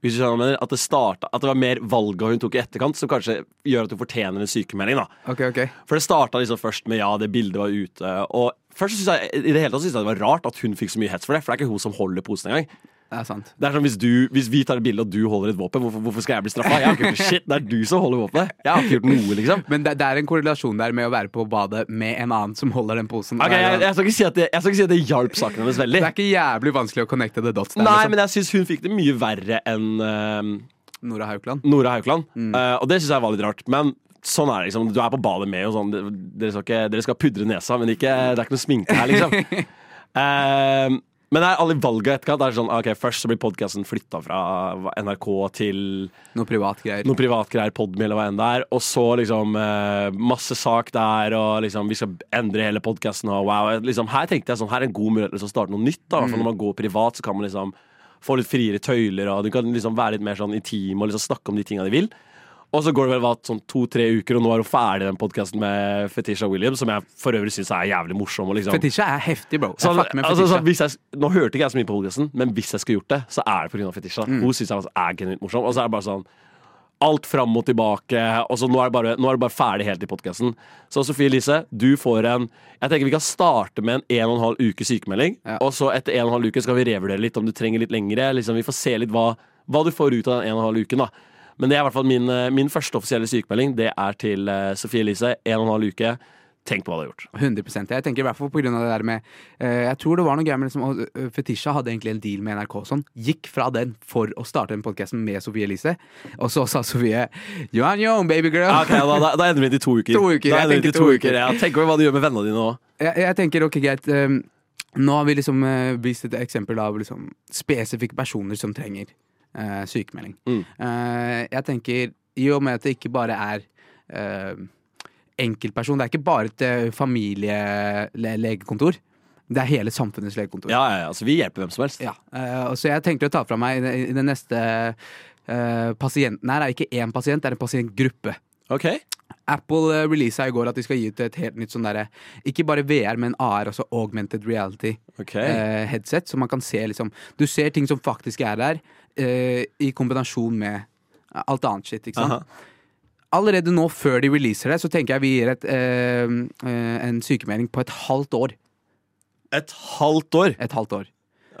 Hvis du skjønner At det starta At det var mer valga hun tok i etterkant, som kanskje gjør at hun fortjener en sykemelding. da Ok, ok. For det starta liksom først med ja, det bildet var ute. Og først synes jeg I det hele tatt synes jeg det var rart at hun fikk så mye hets for det. For det er ikke hun som holder posen engang. Det er sant. Det er som hvis, du, hvis vi tar et bilde og du holder et våpen, hvorfor, hvorfor skal jeg bli straffa? Jeg har ikke gjort shit, det er du som holder våpenet. Jeg har ikke gjort noe, liksom. Men det, det er en korrelasjon der med å være på badet med en annen som holder den posen. Ok, er- jeg, jeg, skal ikke si at det, jeg skal ikke si at det hjalp saken hennes veldig. det er ikke jævlig vanskelig å connecte the dots der. Nei, liksom. men jeg syns hun fikk det mye verre enn uh, Nora Haukeland. Nora Haukeland. Mm. Uh, og det syns jeg var litt rart. Men sånn er det, liksom. Du er på badet med og sånn. Dere skal, ikke, dere skal pudre nesa, men ikke, det er ikke noe sminke her, liksom. Eh, men det er alle valga etterkant. Det er sånn, ok, Først så blir podkasten flytta fra NRK til Noe privat greier. noe privatgreier, Podme eller hva enn det er. Og så liksom eh, masse sak der, og liksom vi skal endre hele podkasten. Og wow, liksom, her tenkte jeg sånn, her er en god mulighet til å starte noe nytt. da, mm. Når man går privat, så kan man liksom få litt friere tøyler, og du kan liksom være litt mer sånn intim og liksom snakke om de tinga de vil. Og så går det vel hva, sånn to-tre uker, og nå er hun ferdig den podkasten med Fetisha Williams, som jeg for øvrig syns er jævlig morsom. Liksom, Fetisha er heftig, bro. Med altså, hvis jeg, nå hørte ikke jeg så mye på podcasten, men hvis jeg skulle gjort det, så er det pga. Fetisha. Mm. Hun syns jeg er genuint morsom. Og så er det bare sånn Alt fram og tilbake. Og så nå er det bare, er det bare ferdig helt i podkasten. Så Sofie Elise, du får en Jeg tenker vi kan starte med en en og en halv uke sykemelding. Ja. Og så etter en og en halv uke skal vi revurdere litt om du trenger litt lengre. Liksom, vi får se litt hva, hva du får ut av den en og en halv uken. da Men det er i hvert fall min, eh, min første offisielle sykemelding. Det er til eh, Sofie Elise. En og en halv uke. tenk på hva du har gjort. 100% Jeg tenker i hvert fall på grunn av det der med eh, Jeg tror det var noe greier med liksom, og, Fetisha hadde egentlig en deal med NRK og sånn. Gikk fra den for å starte den podkasten med Sofie Elise. Og så sa Sofie You on your own, baby girl. Ja, ok, da, da, da ender vi til to uker. To uker, da jeg tenker to to uker. uker. Ja, tenk over hva du gjør med vennene dine òg. jeg, jeg tenker, ok, greit um, Nå har vi liksom uh, vist et eksempel av liksom spesifikke personer som trenger uh, sykemelding. Mm. Eh, jeg tenker, i og med at det ikke bare er eh, enkeltperson, det er ikke bare et uh, familielegekontor. Det er hele samfunnets legekontor. Ja, ja, ja, altså, vi hjelper hvem som helst. Ja, eh, og så jeg tenkte å ta fra meg i den- neste eh, pasienten her er ikke én pasient, det er en pasientgruppe. Ok, Apple uh, releasa i går at de skal gi ut et helt nytt sånn derre Ikke bare VR, men AR, også augmented reality okay. eh, headset. Så man kan se liksom Du ser ting som faktisk er der, eh, i kombinasjon med alt annet shit. Ikke sant? Aha. Allerede nå, før de releaser det, så tenker jeg vi gir et, eh, eh, en sykemelding på et halvt år. Et halvt år. Et halvt år.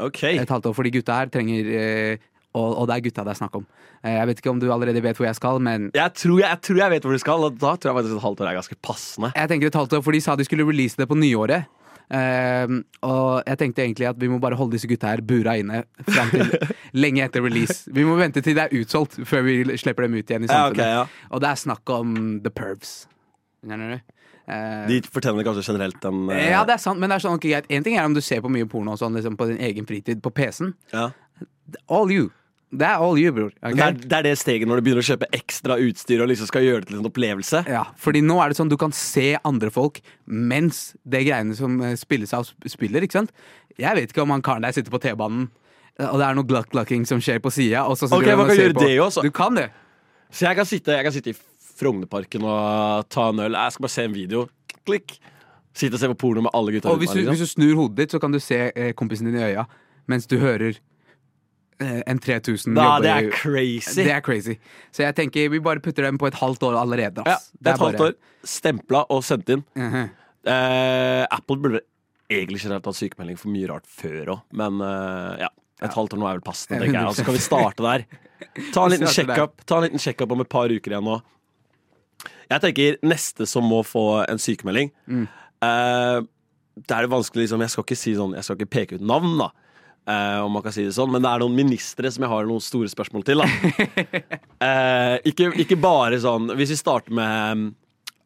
Ok. Et halvt år, Fordi gutta her trenger eh, og, og det er gutta det er snakk om. Eh, jeg vet ikke om du allerede vet hvor jeg skal, men Jeg tror jeg, jeg tror jeg vet hvor du skal, og da tror jeg faktisk et halvt år er ganske passende. jeg tenker et halvt år, for de sa de skulle release det på nyåret. Ehm, og jeg tenkte egentlig at vi må bare holde disse gutta her bura inne fram til lenge etter release. Vi må vente til det er utsolgt før vi slipper dem ut igjen i Ja, okay, ja. Og det er snakk om the pervs. Skjønner du? Eh, De fortjener kanskje generelt om uh... ja, det er sant, men det er sånn, okay, greit. En ting er om du ser på mye porno og sånn, liksom, på din egen fritid på PC-en. ja. All you. Det er all you, bror. Okay? Det, er, det er det steget når du begynner å kjøpe ekstra utstyr og liksom skal gjøre det til en opplevelse. Ja, fordi nå er det sånn du kan se andre folk mens det greiene som eh, spilles av, spiller, ikke sant? Jeg vet ikke om han karen der sitter på T-banen, eh, og det er noe gluck-glucking som skjer på sida. Ok, man kan gjøre det også. Du kan det. Så jeg kan sitte, jeg kan sitte i Frognerparken og ta en øl. Jeg skal bare se en video. Klikk. Sitte og se på porno med alle gutta Og hvis du, hvis du snur hodet ditt, så kan du se eh, kompisen din i øya mens du hører eh, en 3000 Da, jobber. det er crazy. Det er crazy. Så jeg tenker vi bare putter dem på et halvt år allerede. ja, det er et halvt år. Stempla og sendt inn. Uh -huh. uh, Apple burde egentlig generelt hatt sykemelding for mye rart før òg, men uh, ja. Et halvt år nå er vel passende, tenker jeg. Så så kan vi starte der. Ta en liten sjekkup Ta en liten sjekkup om et par uker igjen nå. Jeg tenker neste som må få en sykemelding Mm. eh, Det er det vanskelig liksom, Jeg skal ikke si sånn Jeg skal ikke peke ut navn, da. Eh, om man kan si det sånn Men det er noen ministre som jeg har noen store spørsmål til. Da. Eh, ikke, ikke bare sånn Hvis vi starter med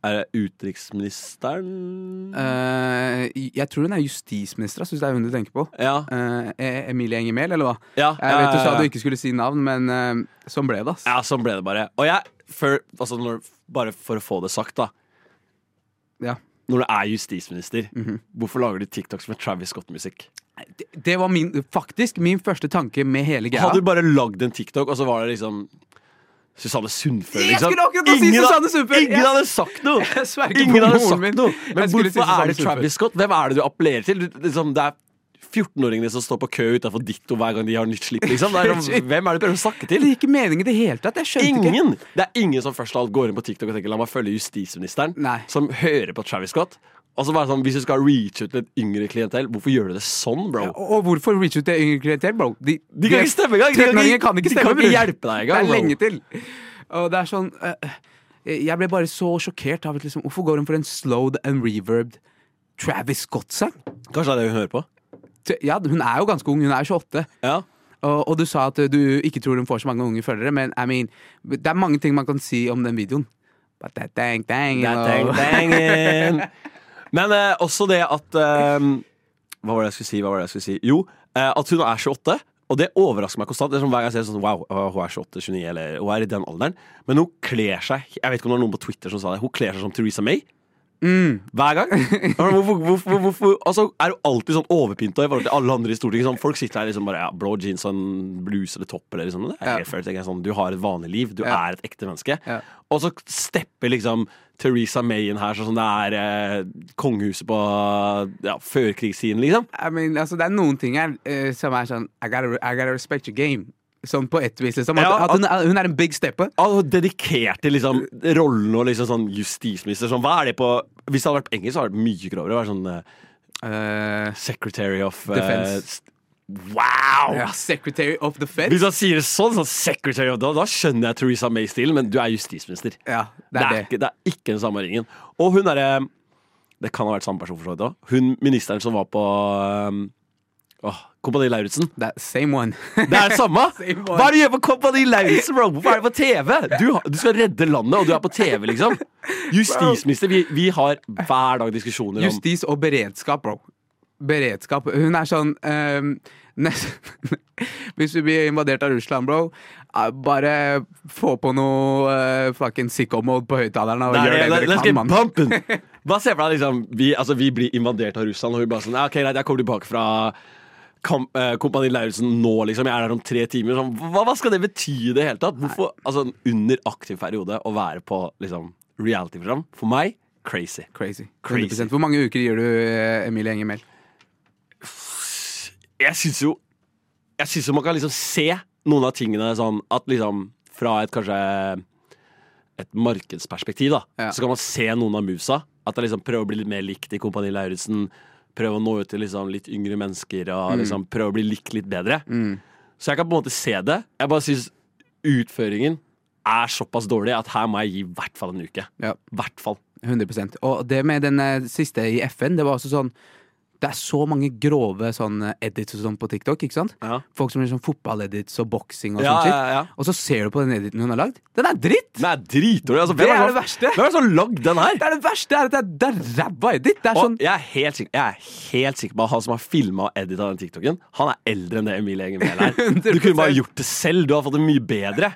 Er det utenriksministeren? Uh, jeg tror hun er justisminister, Jeg syns det er hun du tenker på. ja. Eh, Emilie Enger Mehl, eller hva? Ja, Jeg vet du sa du ikke skulle si navn, men eh, sånn ble det, ass. Ja, sånn ble det bare. Og jeg, for, altså når, bare for å få det sagt, da. Ja. Når du er justisminister, Mhm. hvorfor lager du TikToks med Travis Scott-musikk? Det, det var min, faktisk min første tanke med hele greia. Hadde du bare lagd en TikTok, og så var det liksom Susanne Sundfør, liksom? til si Ingen! Ingen Jeg- hadde sagt noe! Ingen hadde sagt noe! Men hvorfor si er det Travis Scott? Hvem er det du appellerer til? Du, liksom, det er 14-åringene som står på kø utafor Ditto hver gang de har nytt slipp, liksom. Er, sånn, hvem er det du prøver å snakke Det til? er ikke mening i det hele tatt. Jeg skjønte ikke. Det er ingen som først av alt går inn på TikTok og tenker la meg følge justisministeren, Nei. som hører på Travis Scott. Og så bare sånn, Hvis du skal reach ut til et yngre klientell, hvorfor gjør du det sånn, bro? Ja, og hvorfor reach ut til yngre klientell, bro? De, De kan ikke stemme engang! De kan 13-åringer ikke, kan ikke de kan ikke hjelpe deg Det er lenge til. Og det er sånn uh, Jeg ble bare så sjokkert av at liksom, Hvorfor går hun for en slowed and reverbed Travis Scott-sang? Kanskje det er det hun hører på? Ja, hun er jo ganske ung. Hun er 28. Ja. Og, og du sa at du ikke tror hun får så mange unge følgere, men I mean, det er mange ting man kan si om den videoen. But that dang, dang, That og- dang. Men eh, også det at eh, Hva var det jeg skulle si? Hva var det jeg skulle si? Jo, eh, at hun er 28. Og det overrasker meg konstant. Det er sånn, hver gang jeg ser sånn, wow, Hun er 28-29, eller hun er i den alderen. Men hun kler seg Jeg vet ikke om det var noen på Twitter som sa det. Hun kler seg som Theresa May. Mm. Hver gang. Hvorfor, hvorfor, hvorfor, altså, er du alltid sånn overpynta i forhold til alle andre i Stortinget? Sånn, folk sitter her liksom bare ja, blå jeans og en bluse eller topp. Eller liksom. Det er Ja. fair, jeg sånn, Du har et vanlig liv. Du Ja. er et ekte menneske. Ja. Og så stepper liksom Theresa May inn her, sånn som det er eh, kongehuset på ja, førkrigstiden, liksom. I mean, altså, det er noen ting her uh, som er sånn I gotta, I gotta respect your game. Sånn på ett vis, liksom. At, Ja, at hun, er, hun er en big stepper. Altså, dedikert til liksom, rollen og liksom sånn justisminister. Sånn, hva er det på Hvis det hadde vært engelsk, så hadde det vært mye grovere. å være Sånn, Eh, secretary of eh, Defense. Uh, Wow! ja, Secretary of the Fed. Hvis han sier det sånn, sånn secretary of da, da skjønner jeg Theresa May-stilen, men du er justisminister. Ja, Det er, Ikke, det er ikke den samme ringen. Og hun derre Det kan ha vært samme person for så vidt òg. Hun ministeren som var på um, åh, Kompani Lauritzen. Det er same one. Det er det samme! Hva er det du gjør på Kompani Lauritzen, bro? Hvorfor er du på TV? Du, du skal redde landet, og du er på TV, liksom. Justisminister. Vi, vi har hver dag diskusjoner om Justis og beredskap, bro. Beredskap. Hun er sånn um, Hvis vi blir invadert av Russland, bro, eh, bare få på noe uh, fucking sicko-mode på høyttalerne og Nei, gjør det let's dere get kan, mann. Bare se for deg liksom vi, altså, vi blir invadert av Russland, og hun bare sånn Ok, greit, jeg kommer tilbake fra Kam, eh, Kompani Lauritzen nå, liksom. Jeg er der om tre timer. Sånn, hva, hva skal det bety i det hele tatt? Hvorfor, altså, under aktiv periode å være på liksom, reality-program, for meg, crazy. Crazy. Crazy. 100%. Hvor mange uker gir du eh, Emilie Enger Mehl? Jeg syns jo Jeg syns jo man kan liksom se noen av tingene sånn at liksom fra et kanskje et markedsperspektiv, da, Ja. så kan man se noen av musa. At jeg liksom prøver å bli litt mer likt i Kompani Lauritzen. Prøve å nå ut til liksom litt yngre mennesker og liksom prøve å bli likt litt bedre. Så jeg kan på en måte se det. Jeg bare syns utføringen er såpass dårlig at her må jeg gi i hvert fall en uke. Ja. hvert fall. 100% Og det med den eh, siste i FN, det var også sånn Det er så mange grove sånn eh, edits og sånn på TikTok, ikke sant? Ja. Folk som gjør sånn fotballedits og boksing og Ja, sånn ja. Og så ser du på den editen hun har lagd. Den er dritt! Den er dritdårlig. Altså, Det hvem er det verste. Hvem er det som har lagd den her? Det er det verste! er Det er, det er ræva edit! Det er sånn jeg er helt sikker, jeg er helt sikker på at han som har filma og edita den TikToken, han er eldre enn det Emilie Enger Mehl er. Du kunne bare gjort det selv. Du har fått det mye bedre.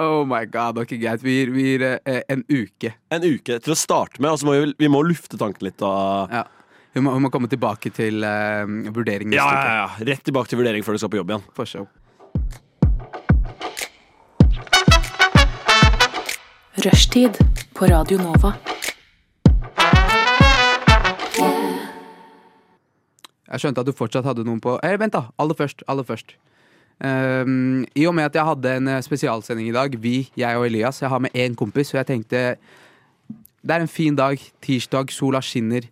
Oh my god, ok, greit. Vi gir, vi gir eh, en uke. En uke til å starte med, og så må vi, vi må lufte tanken litt. Og... Ja. Hun må, hun må komme tilbake til uh, vurdering Ja, ja, ja. Rett tilbake til vurdering før du skal på jobb igjen. For show. Rushtid på Radio Nova. Jeg skjønte at du fortsatt hadde noen på eh, Vent, da. Aller først. Aller først. Um, I og med at jeg hadde en eh, spesialsending i dag, vi, jeg og Elias Jeg har med én kompis, så jeg tenkte Det er en fin dag. Tirsdag, sola skinner.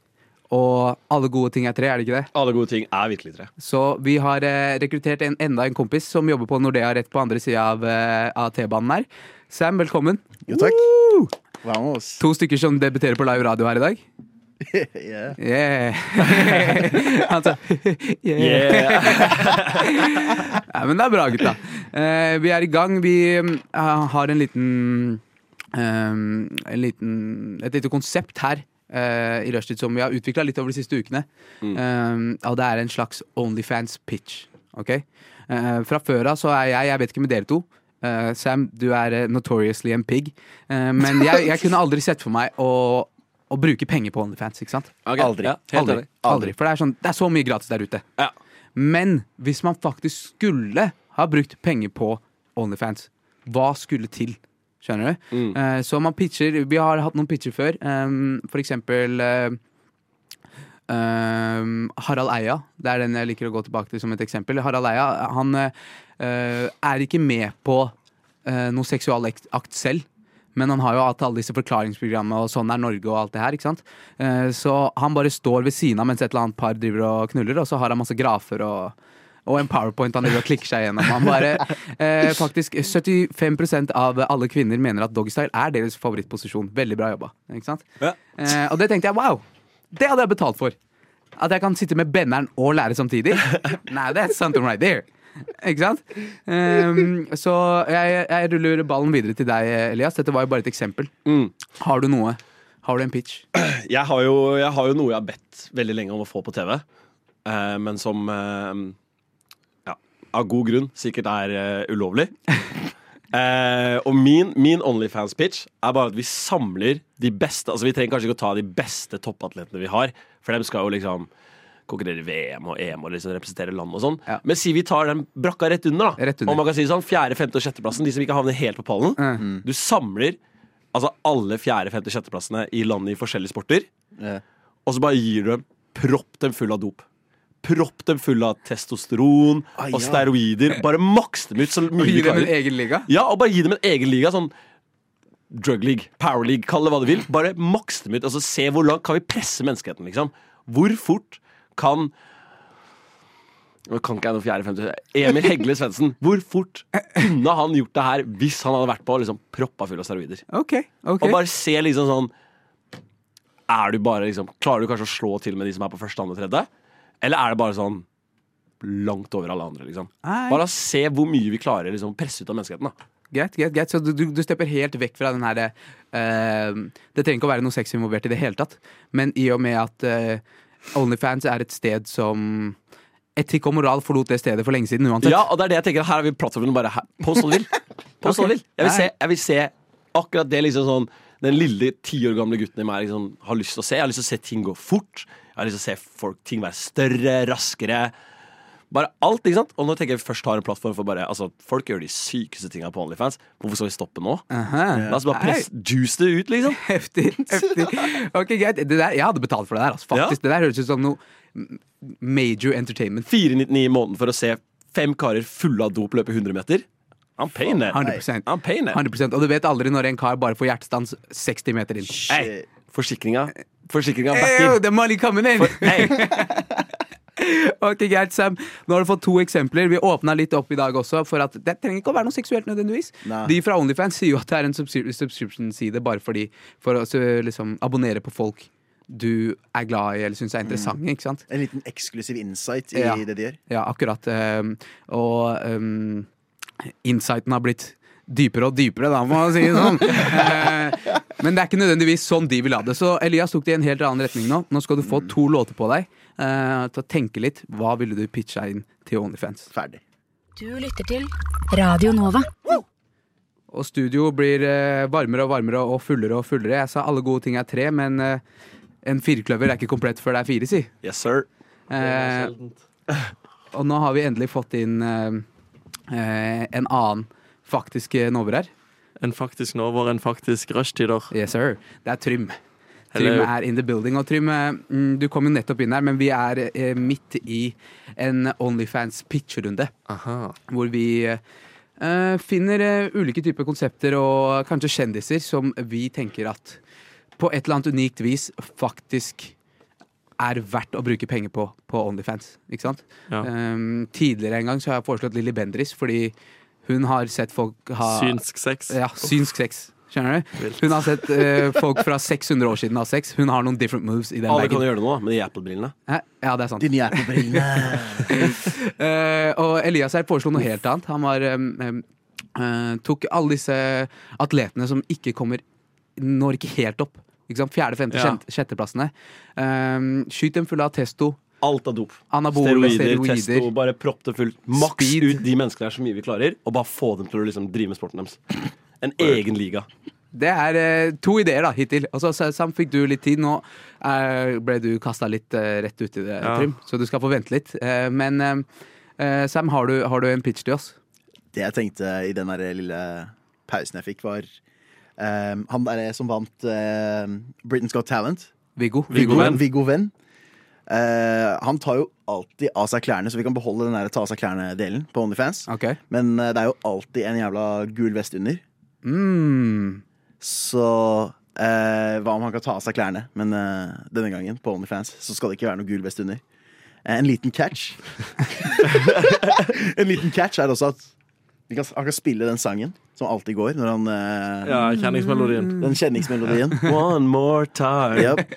Og alle gode ting er tre, er det ikke det? Alle gode ting er virkelig tre. Så vi har eh, rekruttert en, enda en kompis som jobber på Nordea rett på andre sida av, eh, av T-banen her. Sam, velkommen. Jo, takk. Vamos. To stykker som debuterer på live radio her i dag. Yeah. Yeah. Han sa yeah. ja, men det er bra, gutta. Eh, vi er i gang. Vi eh, har en liten, eh, en liten Et lite konsept her eh, i Rushtid som vi har utvikla litt over de siste ukene. Eh, og det er en slags Onlyfans-pitch. Ok? Uh, fra før av så er jeg Jeg vet ikke med dere to. Uh, Sam, du er uh, notoriously en pig. uh, men jeg, jeg kunne aldri sett for meg å, å bruke penger på Onlyfans. ikke sant? Aldri. Ja, helt Aldri. Aldri. For det er, sånn, det er så mye gratis der ute. Ja. Men hvis man faktisk skulle ha brukt penger på Onlyfans, hva skulle til? Skjønner du? Mm. Uh, så man pitcher Vi har hatt noen pitcher før. Um, for eksempel uh, um, Harald Eia. Det er den jeg liker å gå tilbake til som et eksempel. Harald Eia han uh, er ikke med på uh, noe seksualakt selv. Men han har jo hatt alle disse forklaringsprogrammene, og sånn er Norge og alt det her. ikke sant? Så han bare står ved siden av mens et eller annet par driver og knuller, og så har han masse grafer og, og en powerpoint han driver og klikker seg gjennom. Han bare, eh, faktisk 75% av alle kvinner mener at doggystyle er deres favorittposisjon. Veldig bra jobba. ikke sant? Ja. Eh, og det tenkte jeg wow! Det hadde jeg betalt for. At jeg kan sitte med benneren og lære samtidig. Nei, that's something right there. Ikke sant? Um, så jeg, jeg ruller ballen videre til deg, Elias. Dette var jo bare et eksempel. Mm. Har du noe? Har du en pitch? Jeg har, jo, jeg har jo noe jeg har bedt veldig lenge om å få på TV, uh, men som eh, ja, av god grunn sikkert er uh, ulovlig. Eh, og min, min Onlyfans-pitch er bare at vi samler de beste Altså Vi trenger kanskje ikke å ta de beste toppatletene vi har, for dem skal jo liksom konkurrere i VM og EM og liksom representere land og sånn. Ja. Men si vi tar den brakka rett under, da. Rett under. Og man kan si sånn Fjerde, femte og sjetteplassen, de som ikke havner helt på pallen. Mm. Du samler altså alle fjerde, femte, sjetteplassene i landet i forskjellige sporter. yeah. Og så bare gir du dem propp dem full av dop. Propp dem full av testosteron Ah, og steroider. Bare maks dem ut så Og gi dem en egen liga? Ja, og bare gi dem en egen liga. Sånn drug league, power league, kall det hva du vil. Bare maks dem ut. Altså Se hvor langt kan vi presse menneskeheten, liksom. Hvor fort kan kan ikke jeg noe fjerde, femte Emil Hegle Svendsen. Hvor fort kunne han gjort det her hvis han hadde vært på liksom, proppa full av steroider? Okay, okay. Og bare se liksom sånn er du bare liksom Klarer du kanskje å slå til med de som er på første, andre, tredje? Eller er det bare sånn langt over alle andre, liksom? Nei. Bare se hvor mye vi klarer liksom presse ut av menneskeheten, da. Greit, greit, greit. Så du, du, stepper helt vekk fra den her uh, Det trenger ikke å være noe sex involvert i det hele tatt, men i og med at uh, Onlyfans er et sted som Etikk og moral forlot det stedet for lenge siden uansett. Ja, og det er det jeg tenker. Her har vi plattformen bare her. Post hva du vil. Post hva du vil. Jeg vil se, jeg vil se akkurat det liksom sånn den lille ti år gamle gutten i meg liksom, har lyst til å se. Jeg har lyst til å se ting gå fort. Jeg har lyst til å se folk, ting være større, raskere. Bare alt, ikke sant? Og nå tenker jeg vi først har en plattform for bare Altså, folk gjør de sykeste tinga på OnlyFans. Hvorfor skal vi stoppe nå? Aha. La oss bare presse juice det ut, liksom. Heftig. heftig Ok, greit. Det der, jeg hadde betalt for det der. Altså. Faktisk, Det der høres ut som noe major entertainment. 499 i måneden for å se fem karer fulle av dop løpe 100 meter. I'm paying it. 100%. I'm paying it. 100% Og du vet aldri når en kar bare får hjertestans 60 meter inn. Hey, forsikringa Forsikringa Eyo, backer. the money coming in! Hey, Ok, greit, Sam. Nå har du fått to eksempler. Vi åpna litt opp i dag også, for at det trenger ikke å være noe seksuelt nødvendigvis. Nei. De fra Onlyfans sier jo at det er en subscription-side bare fordi for å så, liksom, abonnere på folk du er glad i eller syns er interessante. ikke sant? En liten eksklusiv insight i Ja. det de gjør. Ja, akkurat. ehm, og um, insighten har blitt dypere og dypere, da, må man si det sånn. Eh, Men det er ikke nødvendigvis sånn de vil ha det. Så Elias tok det i en helt annen retning nå. Nå skal du få to låter på deg eh, til å tenke litt. Hva ville du pitcha inn til Onlyfans? Ferdig. Du lytter til Radio Nova. Og studio blir eh, varmere og varmere og fullere og fullere. Jeg sa alle gode ting er tre, men eh, en firkløver er ikke komplett før det er fire, si. yes, sir. Eh, og nå har vi endelig fått inn eh, eh, en annen faktisk eh, Nover her. En faktisk Nover, en faktisk rushtider. Yes, sir. Det er Trym. Trym er in the building. Og Trym, eh, mm, du kom jo nettopp inn her, men vi er eh, midt i en Onlyfans pitcherunde. Aha. Hvor vi finner ulike typer konsepter og kanskje kjendiser som vi tenker at på et eller annet unikt vis faktisk er verdt å bruke penger på på Onlyfans. Ikke sant? Ja. Um, tidligere en gang så har jeg foreslått Lilly Bendriss fordi hun har sett folk ha Synsk sex. ja, synsk sex. Skjønner du? Vilt. Hun har sett eh, folk fra 600 år siden ha sex. Hun har noen different moves i den Alle kan bagen. gjøre det nå, med de Apple-brillene. Hæ? Ja, det er sant. De nye Apple-brillene. Eh, og Elias her foreslo noe helt annet. Han var um, um, eh, tok alle disse atletene som ikke kommer Når ikke helt opp. Ikke sant? Fjerde, femte, Ja. sjette- sjetteplassene. Um, skyt dem fulle av testo. Alt av dop. Anabole Steroider, steroider. testo, bare propp det fullt. Maks Speed. ut de menneskene her så mye vi klarer, og bare få dem til å liksom drive med sporten deres. En egen liga. Det er eh, to ideer da, hittil. Og så så- Sam fikk du litt tid. Nå eh, ble du kasta litt eh, rett uti det, Ja. Trym, så du skal få vente litt. Eh, men eh, eh, Sam, har du, har du en pitch til oss? Det jeg tenkte i den der lille pausen jeg fikk, var ehm, han der som vant Britain's Got Talent. Viggo? Viggo Venn. Eh, han tar jo alltid av seg klærne, så vi kan beholde den der ta av seg klærne-delen på OnlyFans. Okay. Men uh, det er jo alltid en jævla gul vest under. Mm. Så uh, hva om han kan ta av seg klærne? Men denne gangen, på OnlyFans, så skal det ikke være noe gul vest under. En liten catch. en liten catch er også at kan, han kan spille den sangen som alltid går når han eh, Ja, kjenningsmelodien. Den kjenningsmelodien. One more time. Yep.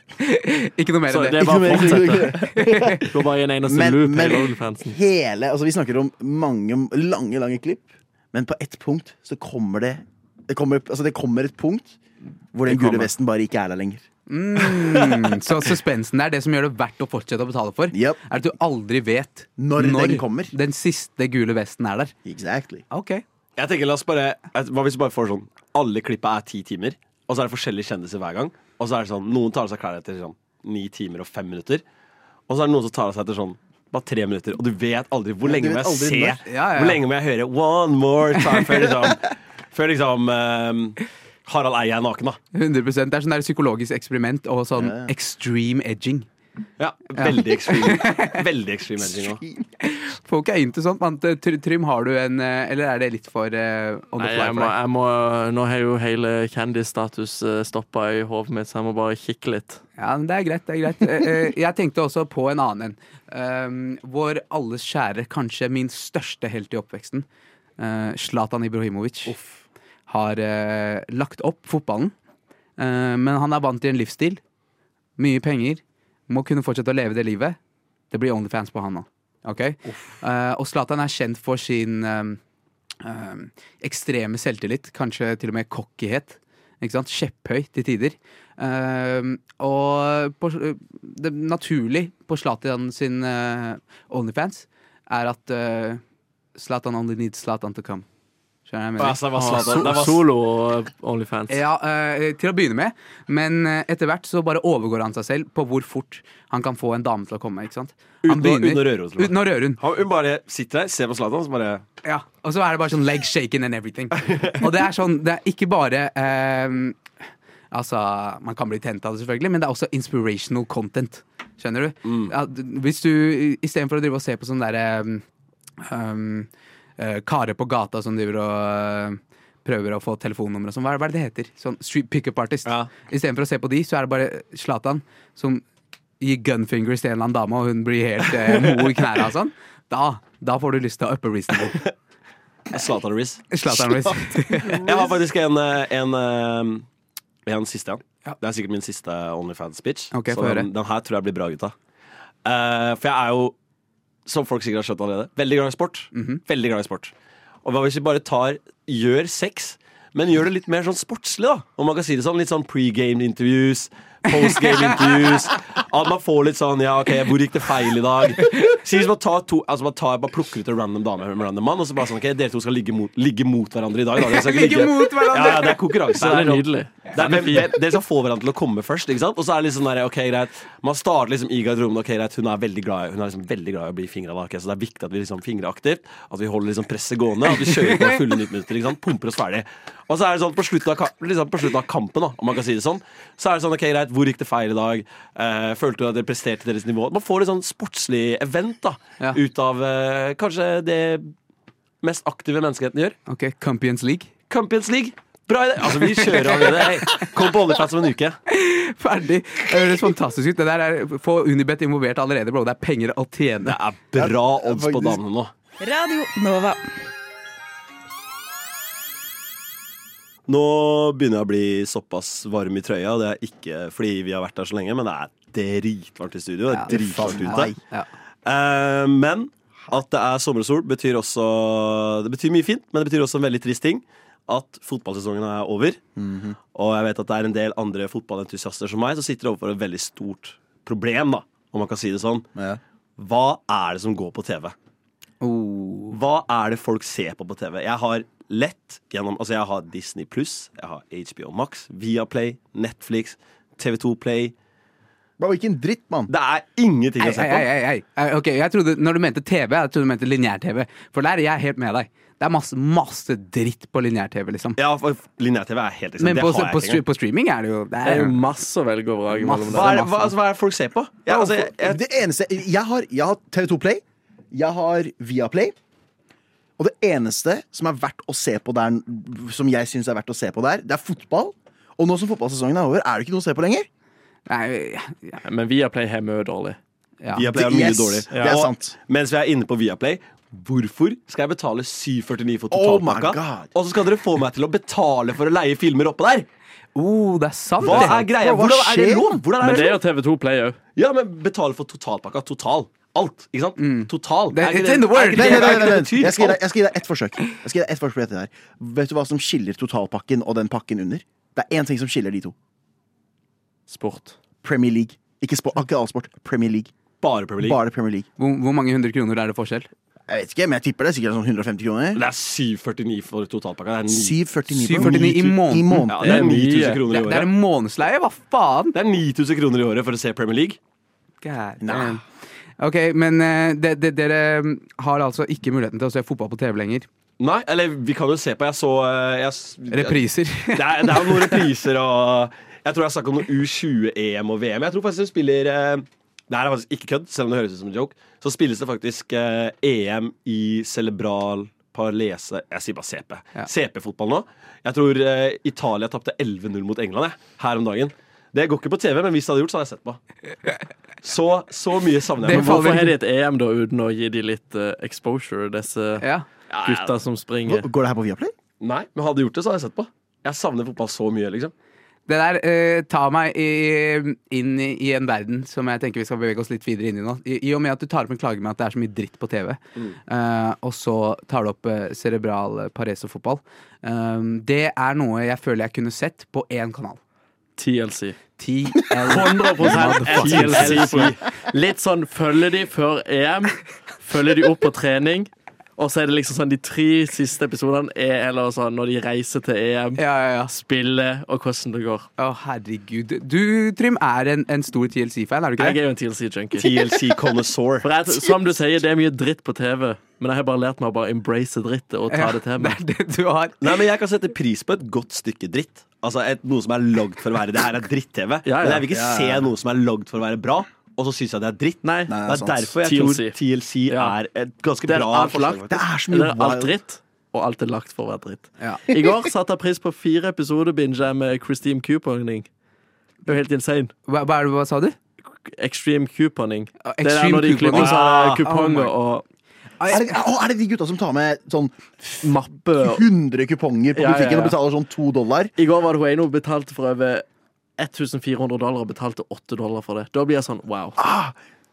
Ikke noe mer Så enn det det. er bare å fortsette. Gå bare i en eneste Men- loop men- hele altså Vi snakker om mange lange, lange klipp, men på ett punkt så kommer det Det kommer, altså det kommer et punkt hvor den Det gule kommer. vesten bare ikke er der lenger. Mm. Så suspensen er det som gjør det verdt å fortsette å betale for. Yep. Er at du aldri vet Når den kommer. den siste gule vesten er der. Exactly. Okay. Jeg tenker, la oss bare Hva hvis vi bare får sånn Alle klippa er ti timer, og så er det forskjellige kjendiser hver gang. Og så er det sånn Noen tar av seg klærne etter sånn ni timer og fem minutter. Og så er det noen som tar av seg etter sånn bare tre minutter. Og du vet aldri hvor lenge ja, må jeg se. Ja, ja. Hvor lenge må jeg høre 'one more time' før liksom, før liksom ehm, Harald Eia er naken, da. 100 Det er sånn der psykologisk eksperiment og sånn Ja, ja. extreme edging. Ja, Veldig extreme. Veldig extreme edging òg. Folk er into sånt. Man, Tr- Trym, har du en eh, Eller er det litt for eh, on the Nei, fly jeg for må, deg? jeg må, nå har jo hele kjendisstatus uh, stoppa i hodet mitt, så jeg må bare kikke litt. Ja, men det er greit. det er greit Eh, eh, Jeg tenkte også på en annen en. Um, vår alles kjære, kanskje min største helt i oppveksten, eh, Zlatan Ibrahimovic, har eh, lagt opp fotballen. Eh, men han er vant til en livsstil mye penger, må kunne fortsette å leve det livet. Det blir Onlyfans på han nå. Okay? Eh, og Zlatan er kjent for sin um, um, ekstreme selvtillit, kanskje til og med cockyhet. Ikke sant? Kjepphøy til tider. Um, og på, det naturlig på Zlatan sin Onlyfans er at Zlatan only needs Zlatan to come. Altså, det var Ah, Zlatan. so Det var solo Onlyfans. Ja, uh, til å begynne med. Men uh, etter hvert så bare overgår han seg selv på hvor fort han kan få en dame til å komme. ikke sant? Han Uten å- uten å røre henne, tror. Uten å røre henne. Hun bare sitter der, ser på Zlatan, så bare Ja, og så er det bare sånn leg shaking and everything. Og det er sånn, det er ikke bare uh, Altså, man kan bli tent av det, selvfølgelig, men det er også inspirational content. Skjønner du? Ja, d- hvis du istedenfor å drive og se på sånne derre um, um, karer på gata som driver og eh, prøver å få telefonnummer og sånn, hva, hva er det det heter? Sånn street pickup artist. Ja. Istedenfor å se på de, så er det bare Zlatan som gir gunfingers til en eller annen dame, og hun blir helt eh, mo i knærne og sånn. Da, da får du lyst til å uppe reasonable. Zlatan Riz. Zlatan Riz. Jeg har faktisk en, en, en, eh, en siste en. Ja. Det er sikkert min siste OnlyFans-speech. Okay, så den, den her tror jeg blir bra, gutta. Uh, for jeg er jo, som folk sikkert har skjønt allerede, veldig glad i sport. Mhm. Veldig glad i sport. Og hva hvis vi bare tar Gjør sex, men gjør det litt mer sånn sportslig, da? Om man kan si det sånn. Litt sånn pregame-interviews. Postgame-interviews. At man får litt sånn Ja, OK, hvor gikk det feil i dag? Så hvis man tar to Altså man tar, bare plukker ut en random dame med en random mann, og så bare sånn OK, dere to skal ligge mot, ligge mot hverandre i dag. Da. Ligge. Ligge mot hverandre. Ja, ja, det er konkurranse. Det er nydelig. er, dere skal få hverandre til å komme først. Ikke sant? Og så er det liksom der, ok, greit Man starter liksom i garderoben. Ok, greit Hun er veldig glad, hun er liksom veldig glad i å bli fingra. Okay, så det er viktig at vi liksom fingrer aktivt. At vi holder liksom presset gående. At vi kjører på fulle 90 minutter. Ikke sant? Pumper oss ferdig. Og så er det sånn på slutten av, liksom på slutten av kampen, da, om man kan si det sånn, så er det sånn ok, greit, hvor gikk det feil i dag? Uh, følte du at dere presterte deres nivå? Man får et sånn sportslig event da, Ja. ut av uh, kanskje det mest aktive menneskeheten gjør. Ok, Campions League. Campions League. Bra idé! Altså, vi kjører allerede. Hey, kom på Onlyfans om en uke. Ferdig. Det høres fantastisk ut. Det der er Få Unibet involvert allerede, bro. Det er penger å tjene. Det er bra Ja, odds på damene nå. Radio Nova. Nå begynner jeg å bli såpass varm i trøya. Det er ikke fordi vi har vært der så lenge, men det er dritvarmt i studio. Det er dritvarmt ute. Ja. Uh, men at det er sommer og sol, betyr også Det betyr mye fint, men det betyr også en veldig trist ting. At fotballsesongen er over. Og jeg vet at det er en del andre fotballentusiaster som meg som sitter overfor et veldig stort problem, da, om man kan si det sånn. Ja. Hva er det som går på TV? Oh. Hva er det folk ser på på TV? Jeg har lett gjennom Altså, jeg har Disney Pluss, jeg har HBO Max, Viaplay, Netflix, TV2 Play. Bro, ikke en dritt, mann. Det er ingenting Ei, å se på. ei, ei, ei. Ok, jeg trodde, Når du mente TV, jeg trodde du mente lineær-TV. For der er jeg helt med deg. Det er masse, masse dritt på lineær-TV, liksom. Ja, for lineær-TV er helt liksom, Men Det på, har jeg på, engang. på streaming er det jo Det er jo masse å velge og vrake mellom Hva er, det- hva, altså, hva er det folk ser på? Ja, altså, jeg, jeg, Det eneste Jeg har, jeg har TV2 Play, jeg har Viaplay. Og det eneste som er verdt å se på der, som jeg syns er verdt å se på der, det er fotball. Og nå som fotballsesongen er over, er det ikke noe å se på lenger. Nei, ja, Men Viaplay har mye dårlig. ja. Viaplay er mye Yes, dårlig. Det er Og. Mens vi er inne på Viaplay, hvorfor skal jeg betale 749 for Oh totalpakka? Oh og så skal dere få meg til å betale for å leie filmer oppå der? Oh, det er sant! Hva er greia? Hvordan er det lov? Men det det lov? er jo TV2 Play òg. Ja, men betale for totalpakka. Total. Alt. Ikke sant? Total. Mm. Det- Er ikke it's er ikke Nei, det- er det betyr Jeg skal gi deg- alt? jeg skal gi deg ett forsøk. Jeg skal gi deg ett forsøk på dette her Vet du hva som skiller totalpakken og den pakken under? Det er én ting som skiller de to. Sport. Premier League. Ikke, sport, ikke all sport. Premier League. Bare Premier League. Bare Premier League. Hvor, hvor mange hundre kroner er det forskjell? Jeg vet ikke, men jeg tipper det er sikkert sånn 150 kroner. Det er 749 for totalpakka. Det er, ni, 749 749 i måneden. I måneden. ja, det er er 9000 kroner i året. det er en månedsleie, hva faen? Det er 9000 kroner i året for å se Premier League. God Nei. Ok, men eh, de, det, dere har altså ikke muligheten til å se fotball på TV lenger. Nei, eller vi kan jo se på. Jeg så eh, jeg, Repriser. Det er, det er noen repriser og Jeg tror jeg snakka om noe U20-EM og VM. Jeg tror faktisk de spiller eh, Det her er faktisk ikke kødd, selv om det høres ut som en joke. Så spilles det faktisk EM i cerebral parlese Jeg sier bare CP. Ja. CP-fotball nå. Jeg tror Italia tapte 11-0 mot England jeg, her om dagen. Det går ikke på TV, men hvis det hadde gjort, så hadde jeg sett på. Så, så mye savner jeg. Men hvorfor har de et EM da uten å gi de litt uh, exposure, disse Ja. gutta som springer? Går det her på Viaplay? Nei, men hadde de gjort det, så hadde jeg sett på. Jeg savner fotball så mye, liksom. Det der uh, tar meg i, inn i, i en verden som jeg tenker vi skal bevege oss litt videre inn i nå. I, i og med at du tar opp en klage med at det er så mye dritt på TV, eh, og så tar du opp uh, cerebral pareso-fotball. Det er noe jeg føler jeg kunne sett på én kanal. TLC. 100% TLC. Litt sånn følger de før EM, følger de opp på trening. Og så er det liksom sånn de tre siste episodene er eller sånn når de reiser til EM, Ja, ja, ja. spiller og hvordan det går. Å, herregud. Du, Trym, er en, en stor TLC-fan, er du ikke Jeg er jo en TLC-junkie. TLC Connoisseur. For jeg, som du sier, det er mye dritt på TV, men jeg har bare lært meg å bare embrace drittet og ta det til meg. det du har. Nei, men Jeg kan sette pris på et godt stykke dritt. Altså et, Noe som er lagd for å være Det her er dritt-TV. Ja, ja. Men jeg vil ikke Ja, se noe som er lagd for å være bra, og så syns jeg det er dritt. Nei, Nei, Det er sant. derfor jeg TLC. tror TLC Ja. er et ganske Det er bra alt forslag. lagt. Det er så det mye er alt dritt, og alt er lagt for å være dritt. Ja. I går satte jeg pris på fire episoder binge med Christine Couponing. Det er jo helt insane. Hva, hva, er det, hva sa du? Extreme couponing. Ah, Det er når de klipper Ah, kuponger oh og Er det, å, er det de gutta som tar med sånn mappe. 100 kuponger på Ja, ja, butikken ja. og betaler sånn to dollar? I går var det hun ene hun betalte for over 1400 dollar og betalte 8 dollar for det. Da blir jeg sånn wow.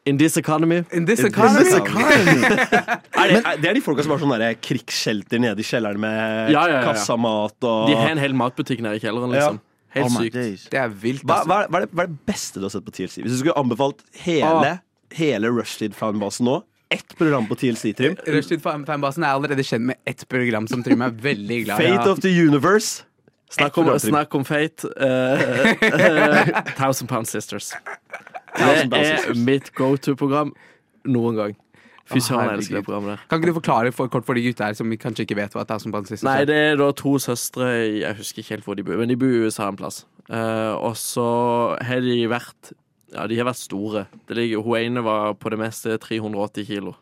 In this economy In this economy. In this economy. Er det, er, det er de folka som har sånne der krigsshelter nede i kjelleren med Ja, ja, ja, ja. kassamat og De har en hel matbutikk nede i kjelleren, liksom. Helt Oh sykt. Det er vilt, hva, altså. hva, er- hva, er det, hva er det beste du har sett på TLC? Hvis du skulle anbefalt hele, hele Rushtid-fanbasen nå, ett program på TLC, Trym. Rushtid fan- fanbasen er allerede kjent med ett program som Trym er veldig glad i. Fate of the Universe. Snakk om, snakk om fate. Uh, uh, Thousand Pound Sisters. Thousand Det er Sisters. mitt go to-program noen gang. Fy søren, jeg elsker det programmet der. Kan ikke du forklare for, kort for de gutta her som kanskje ikke vet hva Thousand Pound Sisters er? Nei, det er da to søstre Jeg husker ikke helt hvor de bor, men de bor i USA en plass. Uh, og så har de vært Ja, de har vært store. Det ligger, hun ene var på det meste 380 kilo.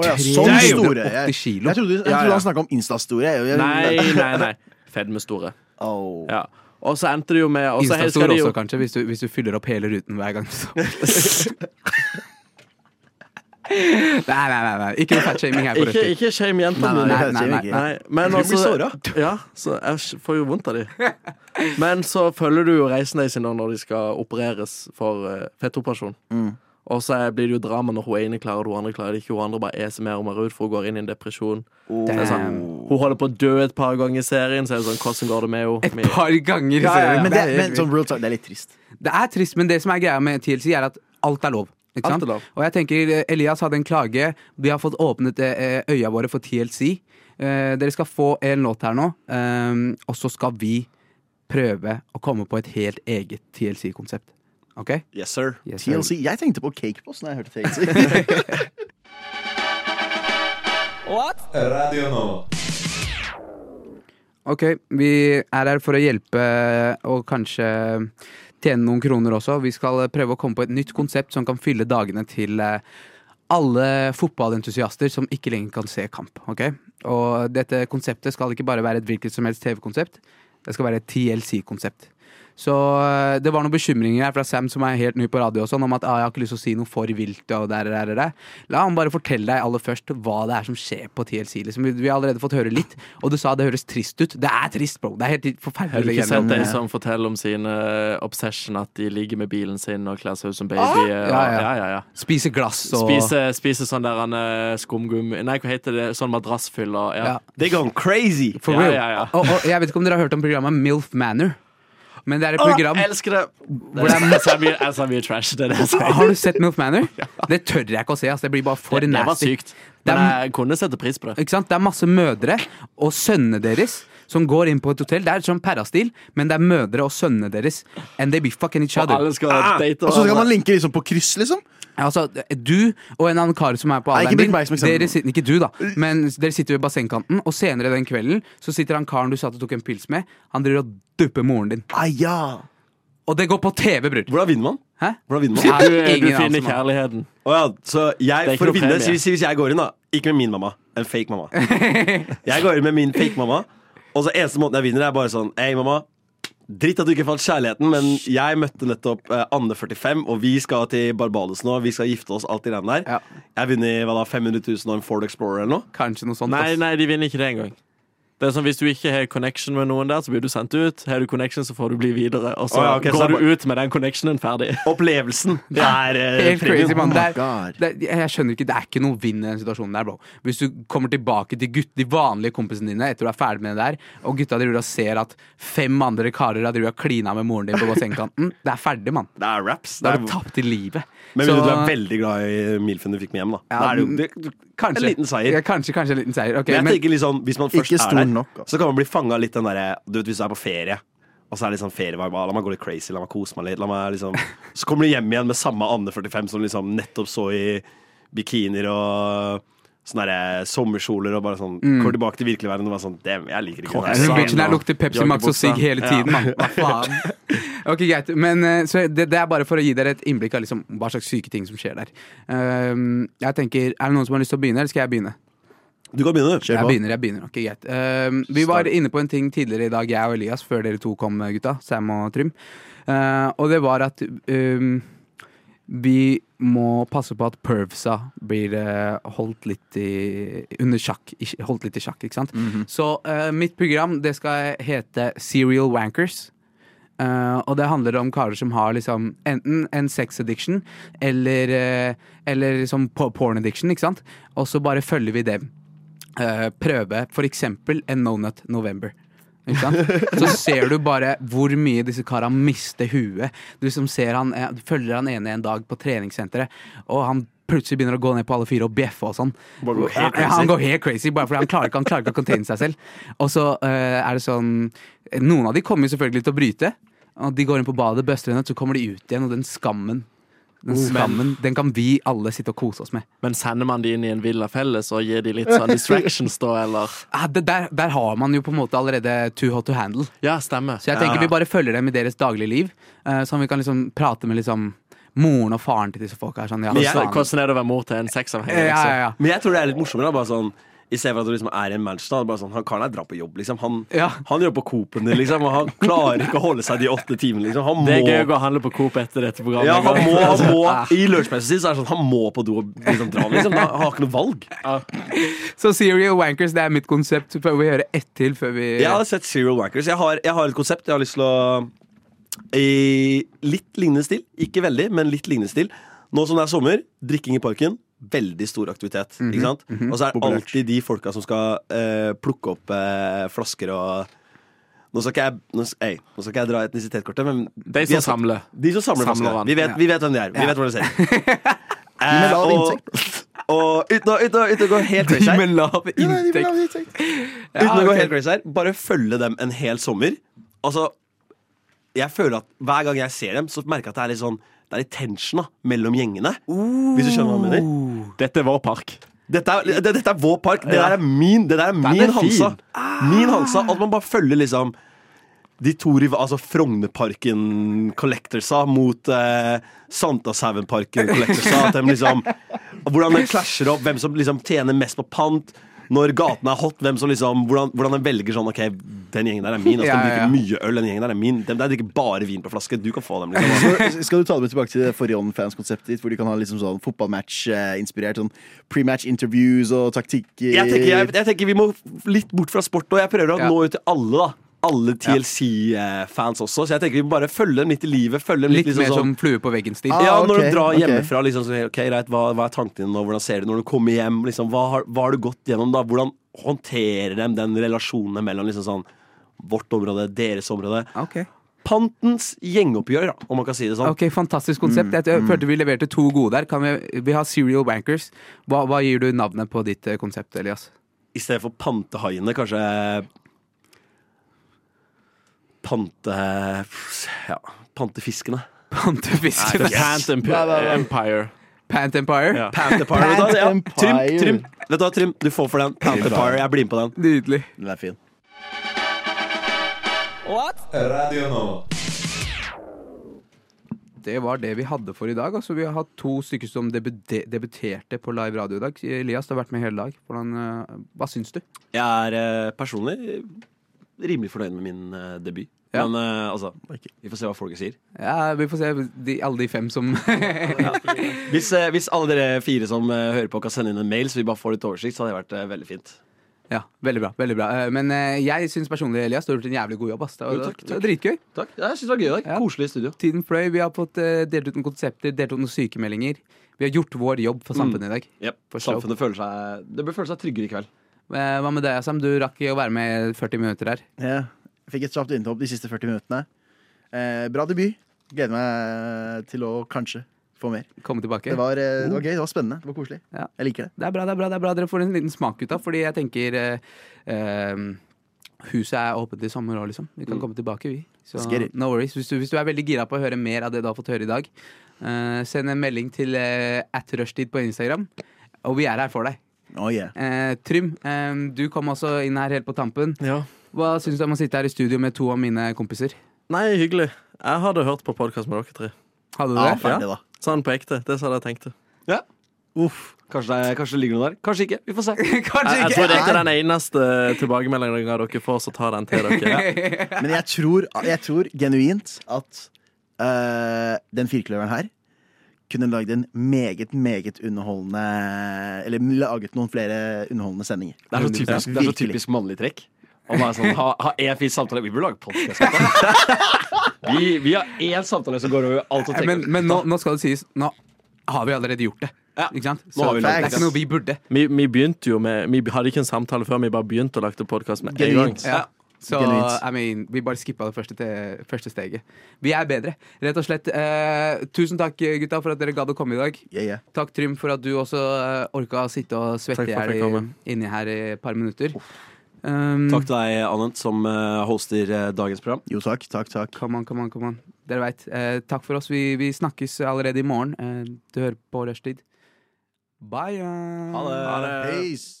Å ja, sånn store. 80 Jeg, kilo. jeg trodde, jeg trodde han snakka om Insta-store. Nei, nei, nei. Fedmestore. Oh. Ja. Og så endte det jo med og så Instastor skal de jo- også, kanskje, hvis du, hvis du fyller opp hele ruten hver gang. Nei, nei, nei, nei. Ikke noe fatshaming her. på Ikke, ikke shame jentene nei, nei, nei, nei. Nei, men Du blir altså. Ja, så jeg får jo vondt av de. Men så følger du jo reisen deres nå når de skal opereres for uh, fettoperasjon. Mm. Og så er- blir det jo drama når hun ene klarer det, hun andre klarer det ikke. Hun andre bare eser mer og mer ut, for hun går inn i en depresjon. Det er sånn, hun holder på å dø et par ganger i serien, så er det sånn, hvordan går det med henne? Et par ganger i Ja, ja, ja. serien. Men, det, Det er men helt sånn real talk, det er litt trist. Det er trist, men det som er greia med TLC, er at alt er lov. Ikke sant? Og jeg tenker, eh, Elias hadde en klage. Vi har fått åpnet eh, øya våre for TLC. Eh, dere skal få en låt her nå, eh, og så skal vi prøve å komme på et helt eget TLC-konsept. OK? Yes, sir. Yes, sir. TLC. Jeg tenkte på Cake Boss når jeg hørte TLC. Ok, vi er her for å hjelpe og kanskje tjene noen kroner også. Vi skal prøve å komme på et nytt konsept som kan fylle dagene til eh, alle fotballentusiaster som ikke lenger kan se kamp. ok? Og dette konseptet skal ikke bare være et hvilket som helst TV-konsept. Det skal være et TLC-konsept. Så eh, det var noen bekymringer her fra Sam som er helt ny på radio og sånn, om at ah, jeg har ikke lyst til å si noe for vilt. og der, der, der, der. La han bare fortelle deg aller først hva det er som skjer på TLC. Liksom. Vi vi har allerede fått høre litt, og du sa det høres trist ut. Det er trist, bro. Det er helt Har Jeg har ikke sett de som forteller om sine eh, obsession, at de ligger med bilen sin og kler seg ut som baby? Ah, og- Ja, ja. ja, ja, ja. Spiser glass og Spiser, spise sånn der en eh, skumgummi Nei, hva heter det? Sånn madrassfyller. ja. Ja. They gone crazy. For Ja, real. ja, ja. Og, og jeg vet ikke om dere har hørt om programmet MILF Manor. Men det er et program Åh, elsker det! det er, jeg sa mye, jeg sa mye trash. Det er det jeg sier. Har du sett MILF Manor? Det tør jeg ikke å se. Altså. Det blir bare for Det, det var nasty. sykt. Det Men er- jeg kunne sette pris på det. Ikke sant? Det er masse mødre og sønnene deres som går inn på et hotell. Det er sånn perastil men det er mødre og sønnene deres. And they be fucking each Og other. alle skal Ah, date Og så skal man linke liksom på kryss, liksom. Altså, du og en annen kar som er på alderen din dere sitter, Ikke du, da. Men dere sitter ved bassengkanten, og senere den kvelden så sitter han karen du satt og tok en pils med, han driver og dupper moren din. Ah, ja. Og det går på TV, bror! Hvordan vinner man? Hæ? Hvordan vinner man? Du, du finner kjærligheten. Oh, ja, så jeg, for å vinne, si, si, hvis, hvis jeg går inn, da Ikke med min mamma, en fake mamma. Jeg går inn med min fake mamma, og så eneste måten jeg vinner, er bare sånn Hei, mamma. Dritt at du ikke fant kjærligheten, men jeg møtte nettopp eh, Anne 45, og vi skal til Barbados nå. Vi skal gifte oss, alt i den der. Ja. Jeg vinner hva da, 500 000 og en Ford Explorer eller noe. Kanskje noe sånt. Nei, ass. nei, de vinner ikke det engang. Det er sånn, Hvis du ikke har connection med noen der, så blir du sendt ut. Har du connection, så får du bli videre. Og så oh, ja, okay, går så du ut med den connectionen ferdig. Opplevelsen. Det er Helt crazy, mann. Er- jeg skjønner ikke, det er ikke noe vinn i den situasjonen der, bro. Hvis du kommer tilbake til gutt, de vanlige kompisene dine etter du er ferdig med det der, og gutta driver og ser at fem andre karer har drivet og klina med moren din på bassengkanten, det er ferdig, mann. Det er raps. Da Det har du tapt i livet. men Så- du er veldig glad i milfen du fikk med hjem, da. Ja, da Kanskje. en liten seier. Ja, kanskje, kanskje en liten seier. Okay, Men jeg men, tenker liksom, hvis man først er der, nok, så kan man bli fanga litt den derre Du vet, hvis du er på ferie, og så er det liksom ferievibe. ah, La meg gå litt crazy, la meg kose meg litt. La meg liksom Så kommer du hjem igjen med samme Anne 45 som liksom nettopp så i bikinier og sånne der sommerkjoler og bare sånn Kommer tilbake til virkelig verden og bare sånn jeg liker ikke det. den bitchen der lukter Pepsi Max og sigg hele tiden, mann. Hva faen? Ok, greit. Men eh, så det, det er bare for å gi dere et innblikk av liksom, hva slags syke ting som skjer der. Um, jeg tenker, Er det noen som har lyst til å begynne, eller skal jeg begynne? Du kan begynne, du. Jeg begynner, jeg begynner. Ok, greit. Um, vi var inne på en ting tidligere i dag, jeg og Elias, før dere to kom, gutta. Sam og Trym. Uh, og det var at um, vi må passe på at pervsa blir eh, holdt litt i under sjakk. Holdt litt i sjakk, ikke sant? Så uh, mitt program det skal hete Serial Wankers. Uh, og det handler om karer som har liksom enten en sex addiction eller, uh, eller liksom porn addiction, ikke sant? Og så bare følger vi dem. Prøve for eksempel en No Nut November. Så ser du bare hvor mye disse kara mister huet. Du som ser han, eh, følger han ene en dag på treningssenteret, og han plutselig begynner å gå ned på alle fire og bjeffe og sånn. Går Ja, han går helt crazy, bare fordi han klarer ikke, han klarer ikke å containe seg selv. Og så uh, er det sånn Noen av de kommer selvfølgelig til å bryte. Og de går inn på badet, bøster henne, så kommer de ut igjen, og den skammen den skammen, den kan vi alle sitte og kose oss med. Men sender man de inn i en villa felles og gir de litt sånn distractions, da, eller? Ja, det, der, der har man jo på en måte allerede too hot to handle. Ja, stemmer. Så jeg tenker Ja. vi bare følger dem i deres daglige liv, eh, sånn vi kan liksom prate med liksom moren og faren til disse folka. Sånn, ja. Hvordan er det å være mor til en sexavhengig? ja, ja, ja. Men jeg tror det er litt morsommere. Bare sånn i stedet for at du liksom er i en match. da, bare sånn, han karen her drar på jobb. liksom Han, Ja. han jobber på Coop-en din, liksom, og han klarer ikke å holde seg de åtte timene. liksom Han Det er må gøy å gå og handle på Coop etter dette programmet. ja, han må, han må. I lunsjpausen sin så er det sånn Han må på do og liksom dra. Liksom. Han har ikke noe valg. Så Serial Wankers det er mitt konsept. Så får vi gjøre ett til før vi Jeg har sett Serial Wankers. Jeg har, jeg har et konsept jeg har lyst til å I litt lignende stil. Ikke veldig, men litt lignende stil. Nå som det er sommer, drikking i parken. Veldig stor aktivitet. ikke sant? Og så er det alltid de folka som skal eh, plukke opp eh, flasker og nå skal ikke jeg, nå, ei, nå skal ikke jeg dra etnisitetskortet, men De som er- samler. De som samler Samler flaskene. Vi vet, vi vet hvem de er. Vi Ja. vet hvordan de ser ut. Eh, og, og uten å, uten, å, uten å gå helt crazy her, Med lav inntekt. uten å gå helt crazy her, bare følge dem en hel sommer. Altså, jeg føler at hver gang jeg ser dem, så merker jeg at det er litt sånn Det er litt tension da, mellom gjengene. Hvis du skjønner hva jeg mener? Dette er vår park. Dette er, det, dette er vår park. Det der er min, det der er min er Hansa. Min Hansa. At man bare følger liksom de to riva- altså Frognerparken Collectorsa mot eh, Sankthanshaugenparken Collectorsa. At de liksom, hvordan det klasjer opp, hvem som liksom tjener mest på pant. Når gaten er hot, hvem som liksom, hvordan, hvordan de velger sånn OK, den gjengen der er min. Og så Ja, de ja, ja. drikke mye øl. Den gjengen der er min. De der drikker bare vin på flaske. Du kan få dem. liksom Så Skal du ta det med tilbake til det forrige fans-konseptet ditt, hvor de kan ha liksom sånn fotballmatch-inspirert sånn pre-match interviews og taktikk jeg tenker, jeg, jeg tenker vi må litt bort fra sport, og jeg prøver å nå ut til alle. da Alle TLC-fans også. Så jeg tenker vi må bare følge dem litt i livet. Følge dem litt, Litt liksom mer sånn som flue på veggen-stil. Ah, Ja, når okay, du drar hjemmefra, liksom, så, ok, greit, hva, hva er tankene dine nå? Hvordan ser du når du kommer hjem? Liksom, hva, har, hva har du gått gjennom? da? Hvordan håndterer de den relasjonen mellom liksom sånn vårt område, deres område? Okay. Pantens gjengoppgjør, da, om man kan si det sånn. Ok, Fantastisk konsept. Jeg, jeg følte vi leverte to gode der. Kan vi, vi har Serial Bankers. Hva, hva gir du navnet på ditt eh, konsept, Elias? I stedet for pantehaiene, kanskje Pante... Ja, pantefiskene. Pantefiskene. Pant Emp- Empire. Pant Empire. Ja. Pantepire. vet Pant? Ja, trim. Trym, vet du hva, Trym, du får for den. Pantepire, jeg blir med på den. Nydelig. Den er fin. What? Radio nå. Det var det vi hadde for i dag. Altså, vi har hatt to stykker som debute debuterte på live radio i dag. Elias, du har vært med hele dag. Hvordan, eh, hva syns du? Jeg er eh, personlig rimelig fornøyd med min uh, debut. Ja. Men uh, altså, vi får se hva folket sier. Ja, Vi får se. De, alle de fem som Hvis, uh, hvis alle dere fire som hører på, kan sende inn en mail, så vi bare får litt oversikt, så hadde det vært veldig fint. Ja, veldig bra. veldig bra Men jeg syns personlig Elias, du har gjort en jævlig god jobb. ass. Det var, Jo, takk, var dritgøy. Takk. Ja, Jeg synes det var gøy dag. Koselig i studio. Tiden fløy, vi har fått delt ut noen konsepter, delt ut noen sykemeldinger. Vi har gjort vår jobb for samfunnet i dag. Yep. Samfunnet føler seg Det bør føle seg tryggere i kveld. Eh, Hva med deg, Assam? Du rakk å være med 40 minutter her. Ja. Fikk et kjapt innhopp de siste 40 minuttene. Eh, bra debut. Gleder meg til å kanskje få mer. Komme tilbake. Det var, eh, det var gøy, det var spennende, det var koselig. Ja. Jeg liker det. Det er bra, det er bra. det er bra Dere får en liten smak ut av fordi jeg tenker eh, eh, Huset er åpent i sommer òg, liksom. Vi kan Mm. komme tilbake, vi. Så no worries. Hvis du, hvis du er veldig gira på å høre mer av det du har fått høre i dag, eh, send en melding til at rushtid på Instagram, og vi er her for deg. Oh, yeah. Eh, Trym, eh, du kom også inn her helt på tampen. Ja. Hva syns du om å sitte her i studio med to av mine kompiser? Nei, hyggelig. Jeg hadde hørt på podkast med dere tre. Hadde du Ja, det? ferdig, da. Sånn på ekte. Det sa jeg tenkte. Ja. Uff. Kanskje det, kanskje det ligger noe der. Kanskje ikke. Vi får se. Kanskje Jeg, jeg tror dette er den eneste tilbakemeldingen dere får, så ta den til dere. Men jeg tror, jeg tror genuint at eh, den firkløveren her kunne lagd en meget, meget underholdende Eller laget noen flere underholdende sendinger. Det er så typisk, det er så typisk mannlig trekk. Å bare sånn, ha, ha én fin samtale. Vi burde lage podkast. Vi, vi har én samtale som går over alt og tenker. Men, men nå, nå skal det sies, nå har vi allerede gjort det. Ja. Ikke sant? Så vi det er ikke noe vi burde. Vi, vi begynte jo med Vi hadde ikke en samtale før, vi bare begynte å lage podkast med en gang. Ja. Så I mean, vi bare skippa det første, til, første steget. Vi er bedre, rett og slett. Eh, tusen takk, gutta, for at dere gadd å komme i dag. Yeah, yeah. Takk, Trym, for at du også uh, orka å sitte og svette inni her i et par minutter. Um, Takk til deg, Anent, som eh, hoster eh, dagens program. Jo takk, takk, takk. Come on, come on, come on. Dere veit. Eh, takk for oss. Vi, vi snakkes allerede i morgen. Eh, du hører på Rushtid. Bye. uh. Ha det. Peace.